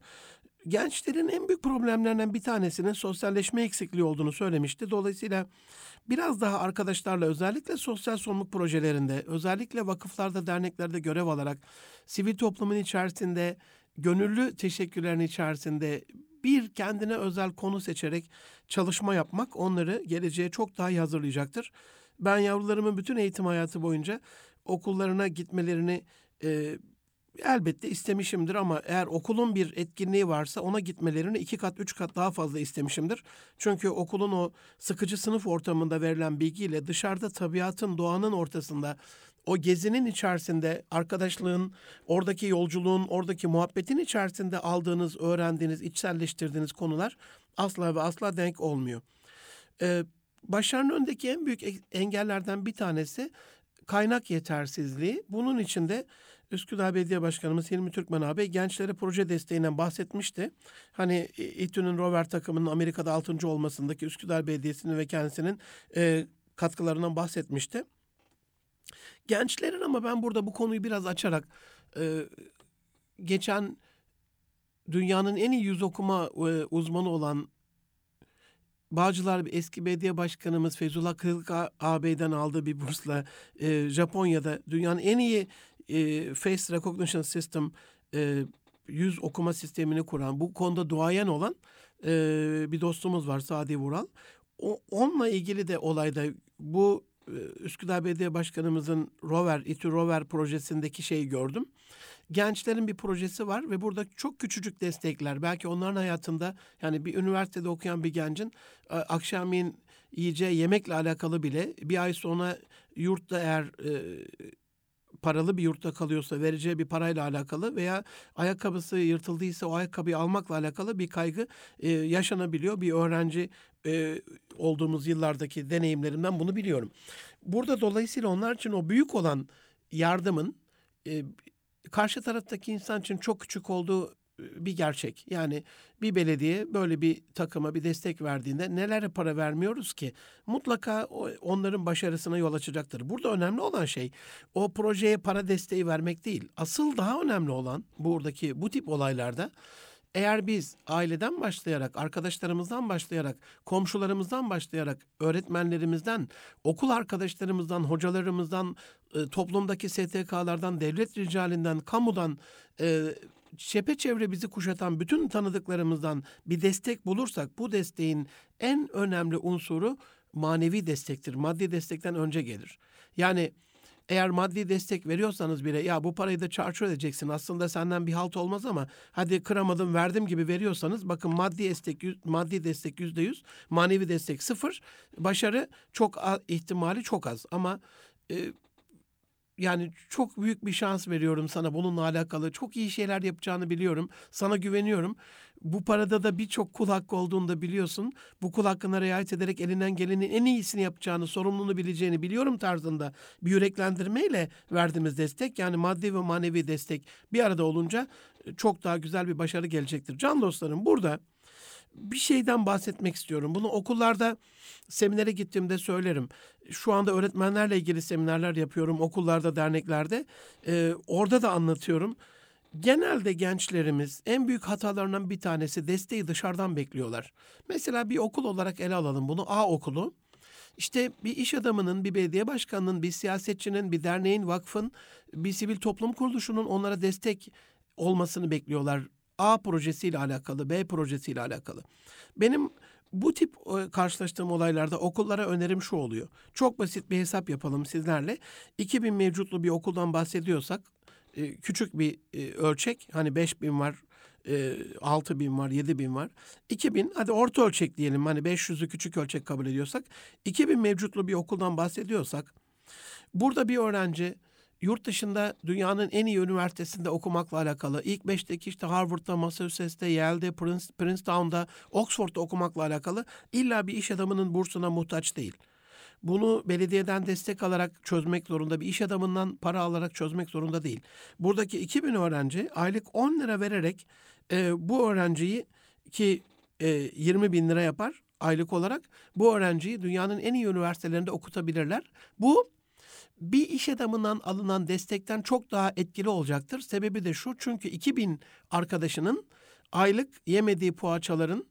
S1: Gençlerin en büyük problemlerinden bir tanesinin sosyalleşme eksikliği olduğunu söylemişti. Dolayısıyla biraz daha arkadaşlarla özellikle sosyal sorumluluk projelerinde, özellikle vakıflarda, derneklerde görev alarak sivil toplumun içerisinde, gönüllü teşekkürlerin içerisinde bir kendine özel konu seçerek çalışma yapmak onları geleceğe çok daha iyi hazırlayacaktır. Ben yavrularımın bütün eğitim hayatı boyunca okullarına gitmelerini e, elbette istemişimdir ama eğer okulun bir etkinliği varsa ona gitmelerini iki kat, üç kat daha fazla istemişimdir. Çünkü okulun o sıkıcı sınıf ortamında verilen bilgiyle dışarıda tabiatın, doğanın ortasında o gezinin içerisinde arkadaşlığın, oradaki yolculuğun, oradaki muhabbetin içerisinde aldığınız, öğrendiğiniz, içselleştirdiğiniz konular asla ve asla denk olmuyor. Ee, başarının önündeki en büyük engellerden bir tanesi kaynak yetersizliği. Bunun içinde Üsküdar Belediye Başkanımız Hilmi Türkmen abi gençlere proje desteğinden bahsetmişti. Hani İTÜ'nün rover takımının Amerika'da 6. olmasındaki Üsküdar Belediyesi'nin ve kendisinin e, katkılarından bahsetmişti. Gençlerin ama ben burada bu konuyu biraz açarak e, geçen dünyanın en iyi yüz okuma e, uzmanı olan Bağcılar eski belediye başkanımız Feyzullah Kılık ağabeyden aldığı bir bursla e, Japonya'da dünyanın en iyi e, Face Recognition System e, yüz okuma sistemini kuran, bu konuda duayen olan e, bir dostumuz var Sadi Vural. O, onunla ilgili de olayda bu Üsküdar Belediye Başkanımızın Rover, İTÜ Rover projesindeki şeyi gördüm. Gençlerin bir projesi var ve burada çok küçücük destekler. Belki onların hayatında yani bir üniversitede okuyan bir gencin e, akşamleyin yiyeceği yemekle alakalı bile bir ay sonra yurtta eğer e, paralı bir yurtta kalıyorsa vereceği bir parayla alakalı veya ayakkabısı yırtıldıysa o ayakkabıyı almakla alakalı bir kaygı e, yaşanabiliyor. Bir öğrenci e, olduğumuz yıllardaki deneyimlerimden bunu biliyorum. Burada dolayısıyla onlar için o büyük olan yardımın e, karşı taraftaki insan için çok küçük olduğu bir gerçek. Yani bir belediye böyle bir takıma bir destek verdiğinde nelere para vermiyoruz ki? Mutlaka onların başarısına yol açacaktır. Burada önemli olan şey o projeye para desteği vermek değil. Asıl daha önemli olan buradaki bu tip olaylarda eğer biz aileden başlayarak, arkadaşlarımızdan başlayarak, komşularımızdan başlayarak, öğretmenlerimizden, okul arkadaşlarımızdan, hocalarımızdan, e, toplumdaki STK'lardan, devlet ricalinden, kamudan, e, çepeçevre bizi kuşatan bütün tanıdıklarımızdan bir destek bulursak bu desteğin en önemli unsuru manevi destektir. Maddi destekten önce gelir. Yani eğer maddi destek veriyorsanız bile ya bu parayı da çarçur edeceksin aslında senden bir halt olmaz ama hadi kıramadım verdim gibi veriyorsanız bakın maddi destek maddi destek yüzde yüz manevi destek sıfır başarı çok ihtimali çok az ama e, yani çok büyük bir şans veriyorum sana bununla alakalı. Çok iyi şeyler yapacağını biliyorum. Sana güveniyorum. Bu parada da birçok kul hakkı olduğunu da biliyorsun. Bu kul hakkına riayet ederek elinden gelenin en iyisini yapacağını, sorumluluğunu bileceğini biliyorum tarzında bir yüreklendirmeyle verdiğimiz destek yani maddi ve manevi destek bir arada olunca çok daha güzel bir başarı gelecektir. Can dostlarım burada bir şeyden bahsetmek istiyorum. Bunu okullarda seminere gittiğimde söylerim. Şu anda öğretmenlerle ilgili seminerler yapıyorum okullarda, derneklerde. Ee, orada da anlatıyorum. Genelde gençlerimiz en büyük hatalarından bir tanesi desteği dışarıdan bekliyorlar. Mesela bir okul olarak ele alalım bunu A okulu. İşte bir iş adamının, bir belediye başkanının, bir siyasetçinin, bir derneğin, vakfın, bir sivil toplum kuruluşunun onlara destek olmasını bekliyorlar A projesiyle alakalı, B projesiyle alakalı. Benim bu tip e, karşılaştığım olaylarda okullara önerim şu oluyor. Çok basit bir hesap yapalım sizlerle. 2000 mevcutlu bir okuldan bahsediyorsak e, küçük bir e, ölçek hani 5000 var, 6 bin var, 7 bin var. 2000 hadi orta ölçek diyelim hani 500'ü küçük ölçek kabul ediyorsak 2000 mevcutlu bir okuldan bahsediyorsak burada bir öğrenci yurt dışında dünyanın en iyi üniversitesinde okumakla alakalı, ilk beşteki işte Harvard'da, Massachusetts'te, Yale'de, Prince, Princeton'da, Oxford'da okumakla alakalı illa bir iş adamının bursuna muhtaç değil. Bunu belediyeden destek alarak çözmek zorunda, bir iş adamından para alarak çözmek zorunda değil. Buradaki 2000 öğrenci aylık 10 lira vererek e, bu öğrenciyi ki e, 20 bin lira yapar aylık olarak bu öğrenciyi dünyanın en iyi üniversitelerinde okutabilirler. Bu bir iş adamından alınan destekten çok daha etkili olacaktır. Sebebi de şu çünkü 2000 arkadaşının aylık yemediği poğaçaların,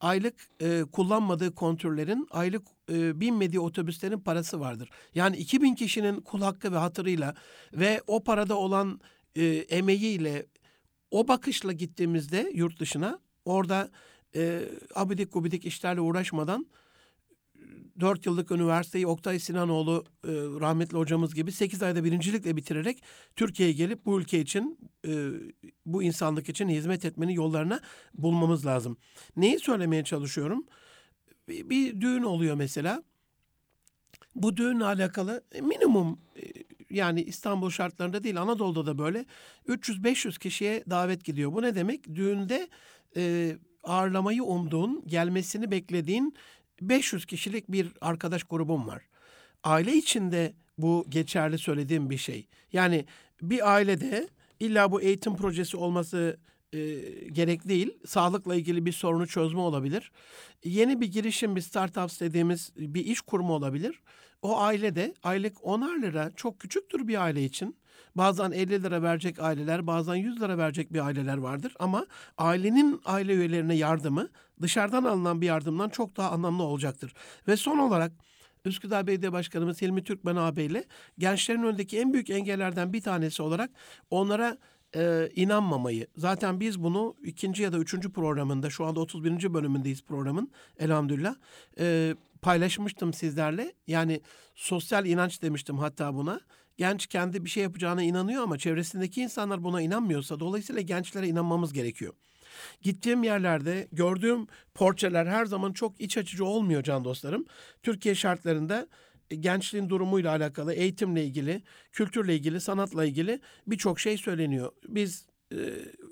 S1: aylık e, kullanmadığı kontürlerin, aylık e, binmediği otobüslerin parası vardır. Yani 2000 kişinin kul hakkı ve hatırıyla ve o parada olan e, emeğiyle o bakışla gittiğimizde yurt dışına orada e, abidik gubidik işlerle uğraşmadan 4 yıllık üniversiteyi Oktay Sinanoğlu e, rahmetli hocamız gibi 8 ayda birincilikle bitirerek Türkiye'ye gelip bu ülke için e, bu insanlık için hizmet etmenin yollarına bulmamız lazım. Neyi söylemeye çalışıyorum? Bir, bir düğün oluyor mesela. Bu düğünle alakalı minimum e, yani İstanbul şartlarında değil Anadolu'da da böyle 300-500 kişiye davet gidiyor. Bu ne demek? Düğünde e, ağırlamayı umduğun, gelmesini beklediğin 500 kişilik bir arkadaş grubum var. Aile içinde bu geçerli söylediğim bir şey. Yani bir ailede illa bu eğitim projesi olması e, gerek değil. Sağlıkla ilgili bir sorunu çözme olabilir. Yeni bir girişim, bir startup dediğimiz bir iş kurma olabilir. O ailede aylık 10'ar lira çok küçüktür bir aile için. Bazen 50 lira verecek aileler, bazen 100 lira verecek bir aileler vardır. Ama ailenin aile üyelerine yardımı dışarıdan alınan bir yardımdan çok daha anlamlı olacaktır. Ve son olarak Üsküdar Belediye Başkanımız Hilmi Türkmen ağabeyle gençlerin önündeki en büyük engellerden bir tanesi olarak onlara e, inanmamayı. Zaten biz bunu ikinci ya da üçüncü programında şu anda 31. bölümündeyiz programın elhamdülillah. E, paylaşmıştım sizlerle. Yani sosyal inanç demiştim hatta buna. Genç kendi bir şey yapacağına inanıyor ama çevresindeki insanlar buna inanmıyorsa dolayısıyla gençlere inanmamız gerekiyor. Gittiğim yerlerde gördüğüm portreler her zaman çok iç açıcı olmuyor can dostlarım. Türkiye şartlarında e, gençliğin durumuyla alakalı, eğitimle ilgili, kültürle ilgili, sanatla ilgili birçok şey söyleniyor. Biz e,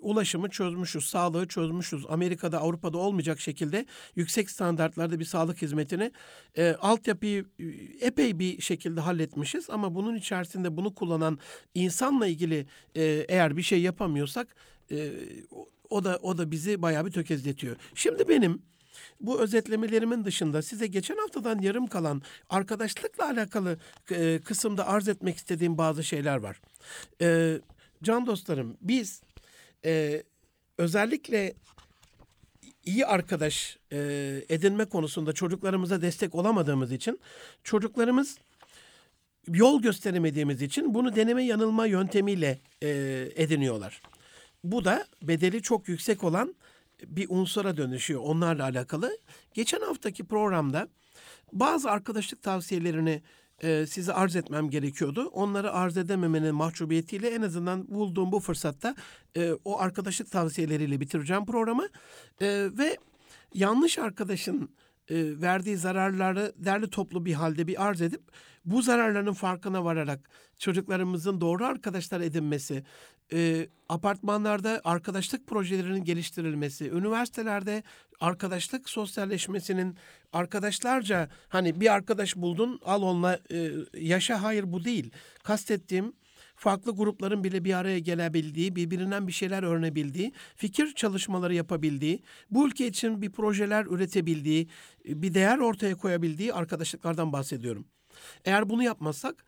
S1: ulaşımı çözmüşüz, sağlığı çözmüşüz. Amerika'da, Avrupa'da olmayacak şekilde yüksek standartlarda bir sağlık hizmetini e, altyapıyı e, epey bir şekilde halletmişiz. Ama bunun içerisinde bunu kullanan insanla ilgili e, eğer bir şey yapamıyorsak e, o da o da bizi bayağı bir tökezletiyor. Şimdi benim bu özetlemelerimin dışında size geçen haftadan yarım kalan arkadaşlıkla alakalı e, kısımda arz etmek istediğim bazı şeyler var. E, can dostlarım biz e, özellikle iyi arkadaş e, edinme konusunda çocuklarımıza destek olamadığımız için çocuklarımız yol gösteremediğimiz için bunu deneme yanılma yöntemiyle e, ediniyorlar. Bu da bedeli çok yüksek olan bir unsura dönüşüyor onlarla alakalı. Geçen haftaki programda bazı arkadaşlık tavsiyelerini e, size arz etmem gerekiyordu. Onları arz edememenin mahcubiyetiyle en azından bulduğum bu fırsatta e, o arkadaşlık tavsiyeleriyle bitireceğim programı. E, ve yanlış arkadaşın e, verdiği zararları derli toplu bir halde bir arz edip bu zararların farkına vararak çocuklarımızın doğru arkadaşlar edinmesi, e, apartmanlarda arkadaşlık projelerinin geliştirilmesi, üniversitelerde arkadaşlık sosyalleşmesinin arkadaşlarca hani bir arkadaş buldun al onunla e, yaşa hayır bu değil. Kastettiğim farklı grupların bile bir araya gelebildiği, birbirinden bir şeyler öğrenebildiği, fikir çalışmaları yapabildiği, bu ülke için bir projeler üretebildiği, bir değer ortaya koyabildiği arkadaşlıklardan bahsediyorum. Eğer bunu yapmazsak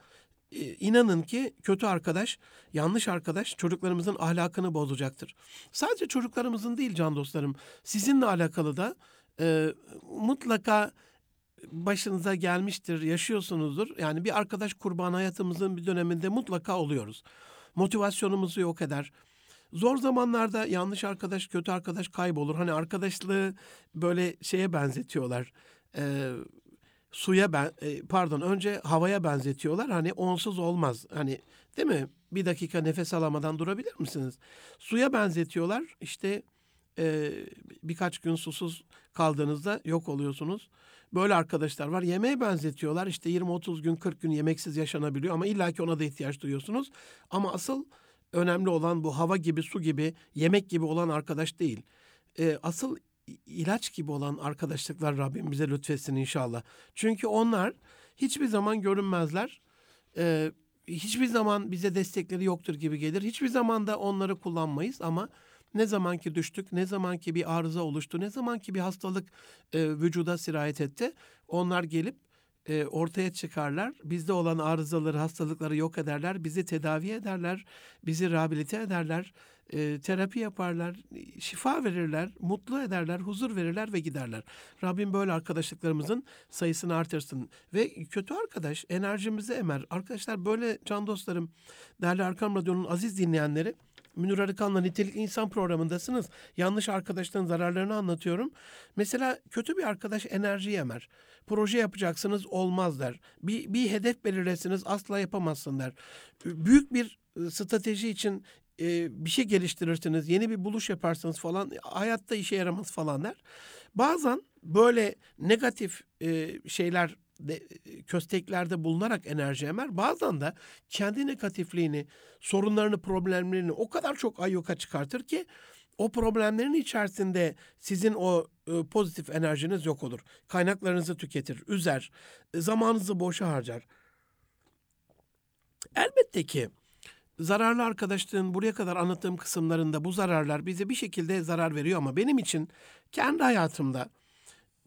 S1: inanın ki kötü arkadaş, yanlış arkadaş çocuklarımızın ahlakını bozacaktır. Sadece çocuklarımızın değil can dostlarım, sizinle alakalı da e, mutlaka başınıza gelmiştir, yaşıyorsunuzdur. Yani bir arkadaş kurban hayatımızın bir döneminde mutlaka oluyoruz. Motivasyonumuzu yok eder. Zor zamanlarda yanlış arkadaş, kötü arkadaş kaybolur. Hani arkadaşlığı böyle şeye benzetiyorlar. Ee, suya ben e, pardon önce havaya benzetiyorlar. Hani onsuz olmaz. Hani değil mi? Bir dakika nefes alamadan durabilir misiniz? Suya benzetiyorlar. İşte e, birkaç gün susuz kaldığınızda yok oluyorsunuz. Böyle arkadaşlar var. Yemeğe benzetiyorlar. İşte 20-30 gün 40 gün yemeksiz yaşanabiliyor ama illaki ona da ihtiyaç duyuyorsunuz. Ama asıl önemli olan bu hava gibi, su gibi, yemek gibi olan arkadaş değil. E, asıl ilaç gibi olan arkadaşlıklar Rabbim bize lütfetsin inşallah. Çünkü onlar hiçbir zaman görünmezler. E, hiçbir zaman bize destekleri yoktur gibi gelir. Hiçbir zaman da onları kullanmayız ama ne zaman ki düştük, ne zaman ki bir arıza oluştu, ne zaman ki bir hastalık e, vücuda sirayet etti, onlar gelip e, ortaya çıkarlar. Bizde olan arızaları, hastalıkları yok ederler, bizi tedavi ederler, bizi rehabilite ederler, e, terapi yaparlar, şifa verirler, mutlu ederler, huzur verirler ve giderler. Rabbim böyle arkadaşlıklarımızın sayısını artırsın. Ve kötü arkadaş enerjimizi emer. Arkadaşlar böyle can dostlarım, değerli Arkam Radyo'nun aziz dinleyenleri, Münir Arıkan'la Nitelik İnsan programındasınız. Yanlış arkadaşların zararlarını anlatıyorum. Mesela kötü bir arkadaş enerji yemer. Proje yapacaksınız olmaz der. Bir, bir hedef belirlesiniz asla yapamazsın der. Büyük bir strateji için e, bir şey geliştirirsiniz, yeni bir buluş yaparsınız falan hayatta işe yaramaz falan der. Bazen böyle negatif e, şeyler de, kösteklerde bulunarak enerji emer. Bazen de kendi negatifliğini, sorunlarını, problemlerini o kadar çok ayyuka çıkartır ki o problemlerin içerisinde sizin o e, pozitif enerjiniz yok olur. Kaynaklarınızı tüketir, üzer, zamanınızı boşa harcar. Elbette ki zararlı arkadaşlığın buraya kadar anlattığım kısımlarında bu zararlar bize bir şekilde zarar veriyor ama benim için kendi hayatımda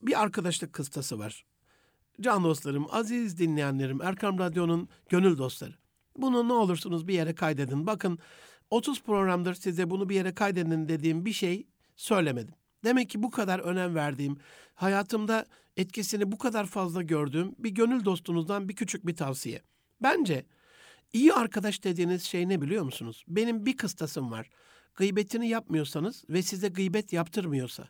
S1: bir arkadaşlık kıstası var. Can dostlarım, aziz dinleyenlerim, Erkam Radyo'nun gönül dostları. Bunu ne olursunuz bir yere kaydedin. Bakın 30 programdır size bunu bir yere kaydedin dediğim bir şey söylemedim. Demek ki bu kadar önem verdiğim, hayatımda etkisini bu kadar fazla gördüğüm bir gönül dostunuzdan bir küçük bir tavsiye. Bence iyi arkadaş dediğiniz şey ne biliyor musunuz? Benim bir kıstasım var. Gıybetini yapmıyorsanız ve size gıybet yaptırmıyorsa.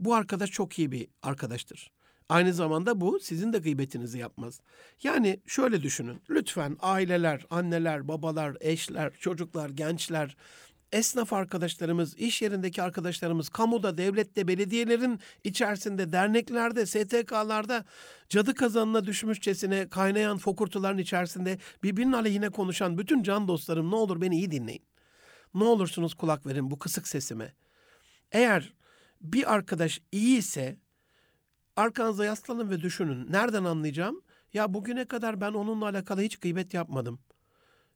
S1: Bu arkadaş çok iyi bir arkadaştır. Aynı zamanda bu sizin de gıybetinizi yapmaz. Yani şöyle düşünün. Lütfen aileler, anneler, babalar, eşler, çocuklar, gençler, esnaf arkadaşlarımız, iş yerindeki arkadaşlarımız, kamuda, devlette, belediyelerin içerisinde, derneklerde, STK'larda cadı kazanına düşmüşçesine kaynayan fokurtuların içerisinde birbirinin aleyhine konuşan bütün can dostlarım ne olur beni iyi dinleyin. Ne olursunuz kulak verin bu kısık sesime. Eğer bir arkadaş iyi ise arkanıza yaslanın ve düşünün. Nereden anlayacağım? Ya bugüne kadar ben onunla alakalı hiç gıybet yapmadım.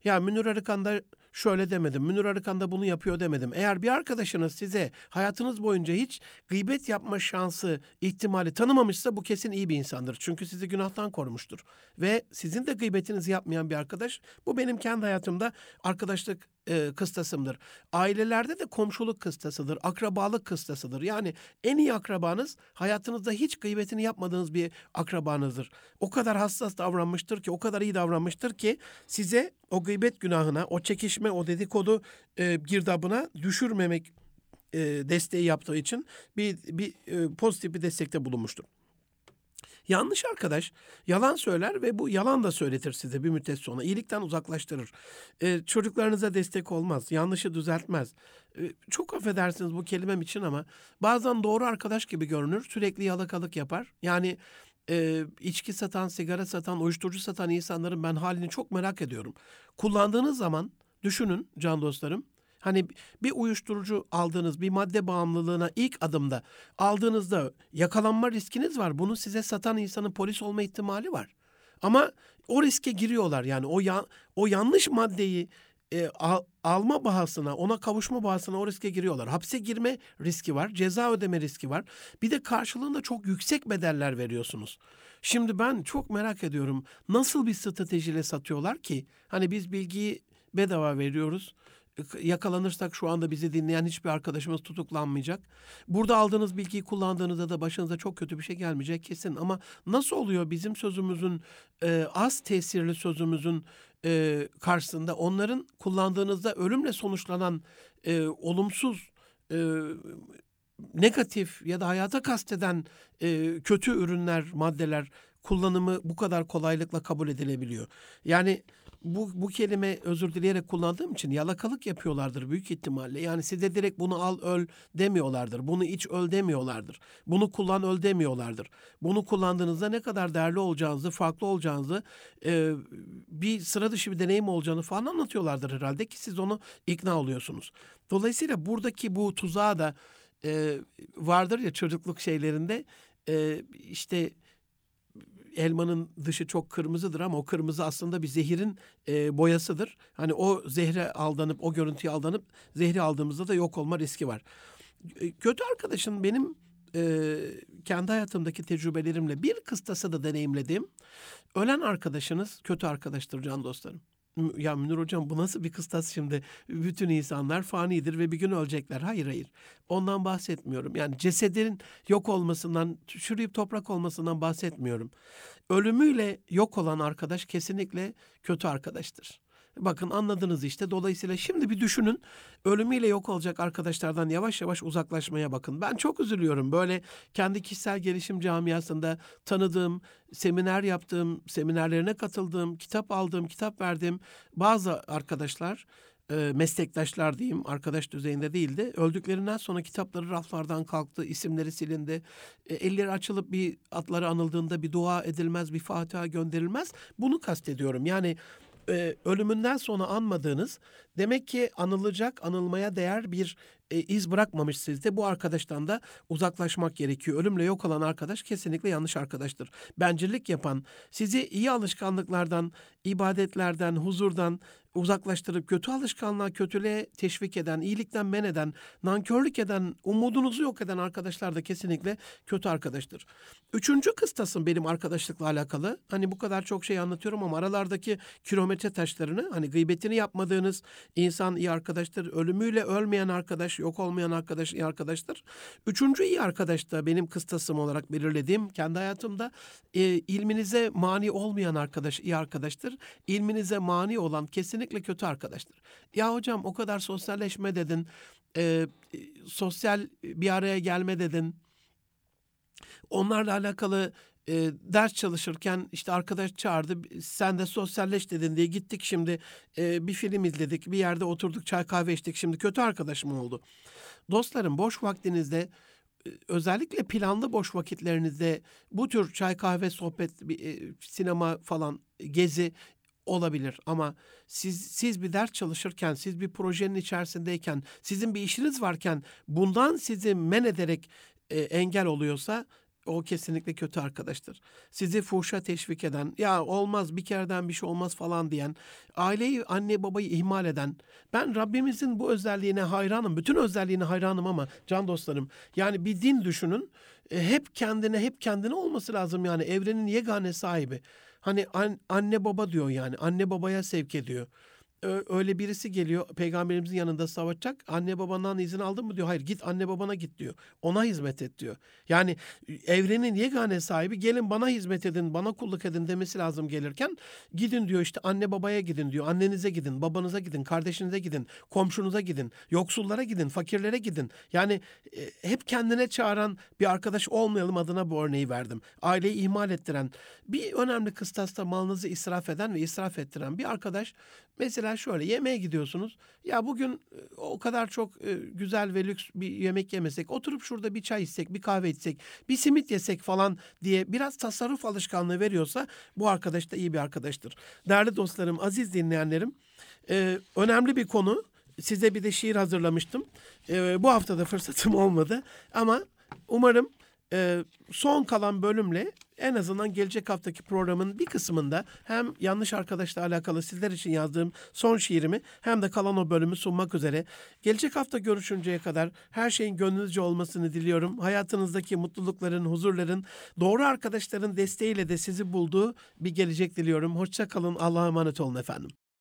S1: Ya Münir Arıkan da şöyle demedim. Münir Arıkan da bunu yapıyor demedim. Eğer bir arkadaşınız size hayatınız boyunca hiç gıybet yapma şansı, ihtimali tanımamışsa bu kesin iyi bir insandır. Çünkü sizi günahtan korumuştur. Ve sizin de gıybetinizi yapmayan bir arkadaş bu benim kendi hayatımda arkadaşlık e, kıstasımdır. Ailelerde de komşuluk kıstasıdır, akrabalık kıstasıdır. Yani en iyi akrabanız hayatınızda hiç gıybetini yapmadığınız bir akrabanızdır. O kadar hassas davranmıştır ki, o kadar iyi davranmıştır ki size o gıybet günahına, o çekişme, o dedikodu e, girdabına düşürmemek e, desteği yaptığı için bir, bir e, pozitif bir destekte bulunmuştur. Yanlış arkadaş yalan söyler ve bu yalan da söyletir size bir müddet sonra. İyilikten uzaklaştırır. Ee, çocuklarınıza destek olmaz. Yanlışı düzeltmez. Ee, çok affedersiniz bu kelimem için ama bazen doğru arkadaş gibi görünür. Sürekli yalakalık yapar. Yani e, içki satan, sigara satan, uyuşturucu satan insanların ben halini çok merak ediyorum. Kullandığınız zaman düşünün can dostlarım Hani bir uyuşturucu aldığınız bir madde bağımlılığına ilk adımda aldığınızda yakalanma riskiniz var. Bunu size satan insanın polis olma ihtimali var. Ama o riske giriyorlar yani o ya, o yanlış maddeyi e, al, alma bahasına, ona kavuşma bahasına o riske giriyorlar. Hapse girme riski var, ceza ödeme riski var. Bir de karşılığında çok yüksek bedeller veriyorsunuz. Şimdi ben çok merak ediyorum nasıl bir stratejiyle satıyorlar ki? Hani biz bilgiyi bedava veriyoruz yakalanırsak şu anda bizi dinleyen hiçbir arkadaşımız tutuklanmayacak. Burada aldığınız bilgiyi kullandığınızda da başınıza çok kötü bir şey gelmeyecek kesin. Ama nasıl oluyor bizim sözümüzün e, az tesirli sözümüzün e, karşısında onların kullandığınızda ölümle sonuçlanan e, olumsuz e, negatif ya da hayata kasteden e, kötü ürünler, maddeler kullanımı bu kadar kolaylıkla kabul edilebiliyor. Yani bu, bu kelime özür dileyerek kullandığım için yalakalık yapıyorlardır büyük ihtimalle. Yani size direkt bunu al öl demiyorlardır. Bunu iç öl demiyorlardır. Bunu kullan öl demiyorlardır. Bunu kullandığınızda ne kadar değerli olacağınızı, farklı olacağınızı, e, bir sıra dışı bir deneyim olacağını falan anlatıyorlardır herhalde ki siz onu ikna oluyorsunuz. Dolayısıyla buradaki bu tuzağa da e, vardır ya çocukluk şeylerinde e, işte elmanın dışı çok kırmızıdır ama o kırmızı aslında bir zehirin e, boyasıdır. Hani o zehre aldanıp o görüntüye aldanıp zehri aldığımızda da yok olma riski var. E, kötü arkadaşın benim e, kendi hayatımdaki tecrübelerimle bir kıstası da deneyimlediğim ölen arkadaşınız kötü arkadaştır can dostlarım. Ya Münir Hocam bu nasıl bir kıstas şimdi? Bütün insanlar fanidir ve bir gün ölecekler. Hayır hayır. Ondan bahsetmiyorum. Yani cesedin yok olmasından, çürüyüp toprak olmasından bahsetmiyorum. Ölümüyle yok olan arkadaş kesinlikle kötü arkadaştır. Bakın anladınız işte. Dolayısıyla şimdi bir düşünün. Ölümüyle yok olacak arkadaşlardan yavaş yavaş uzaklaşmaya bakın. Ben çok üzülüyorum. Böyle kendi kişisel gelişim camiasında tanıdığım, seminer yaptığım, seminerlerine katıldığım, kitap aldığım, kitap verdiğim bazı arkadaşlar e, meslektaşlar diyeyim arkadaş düzeyinde değildi. Öldüklerinden sonra kitapları raflardan kalktı, isimleri silindi. E, elleri açılıp bir atları anıldığında bir dua edilmez, bir Fatiha gönderilmez. Bunu kastediyorum. Yani e, ölümünden sonra anmadığınız demek ki anılacak, anılmaya değer bir e, iz bırakmamış sizde. Bu arkadaştan da uzaklaşmak gerekiyor. Ölümle yok olan arkadaş kesinlikle yanlış arkadaştır. Bencillik yapan, sizi iyi alışkanlıklardan, ibadetlerden, huzurdan uzaklaştırıp kötü alışkanlığa, kötülüğe teşvik eden, iyilikten men eden, nankörlük eden, umudunuzu yok eden arkadaşlar da kesinlikle kötü arkadaştır. Üçüncü kıstasım benim arkadaşlıkla alakalı. Hani bu kadar çok şey anlatıyorum ama aralardaki kilometre taşlarını, hani gıybetini yapmadığınız insan iyi arkadaştır. Ölümüyle ölmeyen arkadaş, yok olmayan arkadaş iyi arkadaştır. Üçüncü iyi arkadaş da benim kıstasım olarak belirlediğim kendi hayatımda e, ilminize mani olmayan arkadaş iyi arkadaştır. İlminize mani olan kesinlikle kötü arkadaştır. Ya hocam o kadar sosyalleşme dedin, e, sosyal bir araya gelme dedin. Onlarla alakalı e, ders çalışırken işte arkadaş çağırdı sen de sosyalleş dedin diye gittik şimdi e, bir film izledik bir yerde oturduk çay kahve içtik şimdi kötü arkadaşım oldu. Dostlarım boş vaktinizde e, özellikle planlı boş vakitlerinizde bu tür çay kahve sohbet e, sinema falan gezi olabilir ama siz siz bir ders çalışırken, siz bir projenin içerisindeyken, sizin bir işiniz varken bundan sizi men ederek e, engel oluyorsa o kesinlikle kötü arkadaştır. Sizi fuhşa teşvik eden, ya olmaz bir kereden bir şey olmaz falan diyen, aileyi, anne babayı ihmal eden. Ben Rabbimizin bu özelliğine hayranım. Bütün özelliğine hayranım ama can dostlarım. Yani bir din düşünün. e, hep kendine, hep kendine olması lazım yani. Evrenin yegane sahibi. Hani an- anne baba diyor yani. Anne babaya sevk ediyor. Öyle birisi geliyor peygamberimizin yanında savaşacak. Anne babandan izin aldın mı diyor. Hayır git anne babana git diyor. Ona hizmet et diyor. Yani evrenin yegane sahibi gelin bana hizmet edin, bana kulluk edin demesi lazım gelirken gidin diyor işte anne babaya gidin diyor. Annenize gidin, babanıza gidin, kardeşinize gidin, komşunuza gidin, yoksullara gidin, fakirlere gidin. Yani e, hep kendine çağıran bir arkadaş olmayalım adına bu örneği verdim. Aileyi ihmal ettiren, bir önemli kıstasta malınızı israf eden ve israf ettiren bir arkadaş mesela şöyle yemeğe gidiyorsunuz. Ya bugün e, o kadar çok e, güzel ve lüks bir yemek yemesek, oturup şurada bir çay içsek, bir kahve içsek, bir simit yesek falan diye biraz tasarruf alışkanlığı veriyorsa bu arkadaş da iyi bir arkadaştır. Değerli dostlarım, aziz dinleyenlerim, e, önemli bir konu. Size bir de şiir hazırlamıştım. Bu hafta da fırsatım olmadı ama umarım e, son kalan bölümle en azından gelecek haftaki programın bir kısmında hem yanlış arkadaşla alakalı sizler için yazdığım son şiirimi hem de kalan o bölümü sunmak üzere. Gelecek hafta görüşünceye kadar her şeyin gönlünüzce olmasını diliyorum. Hayatınızdaki mutlulukların, huzurların, doğru arkadaşların desteğiyle de sizi bulduğu bir gelecek diliyorum. Hoşça kalın. Allah'a emanet olun efendim.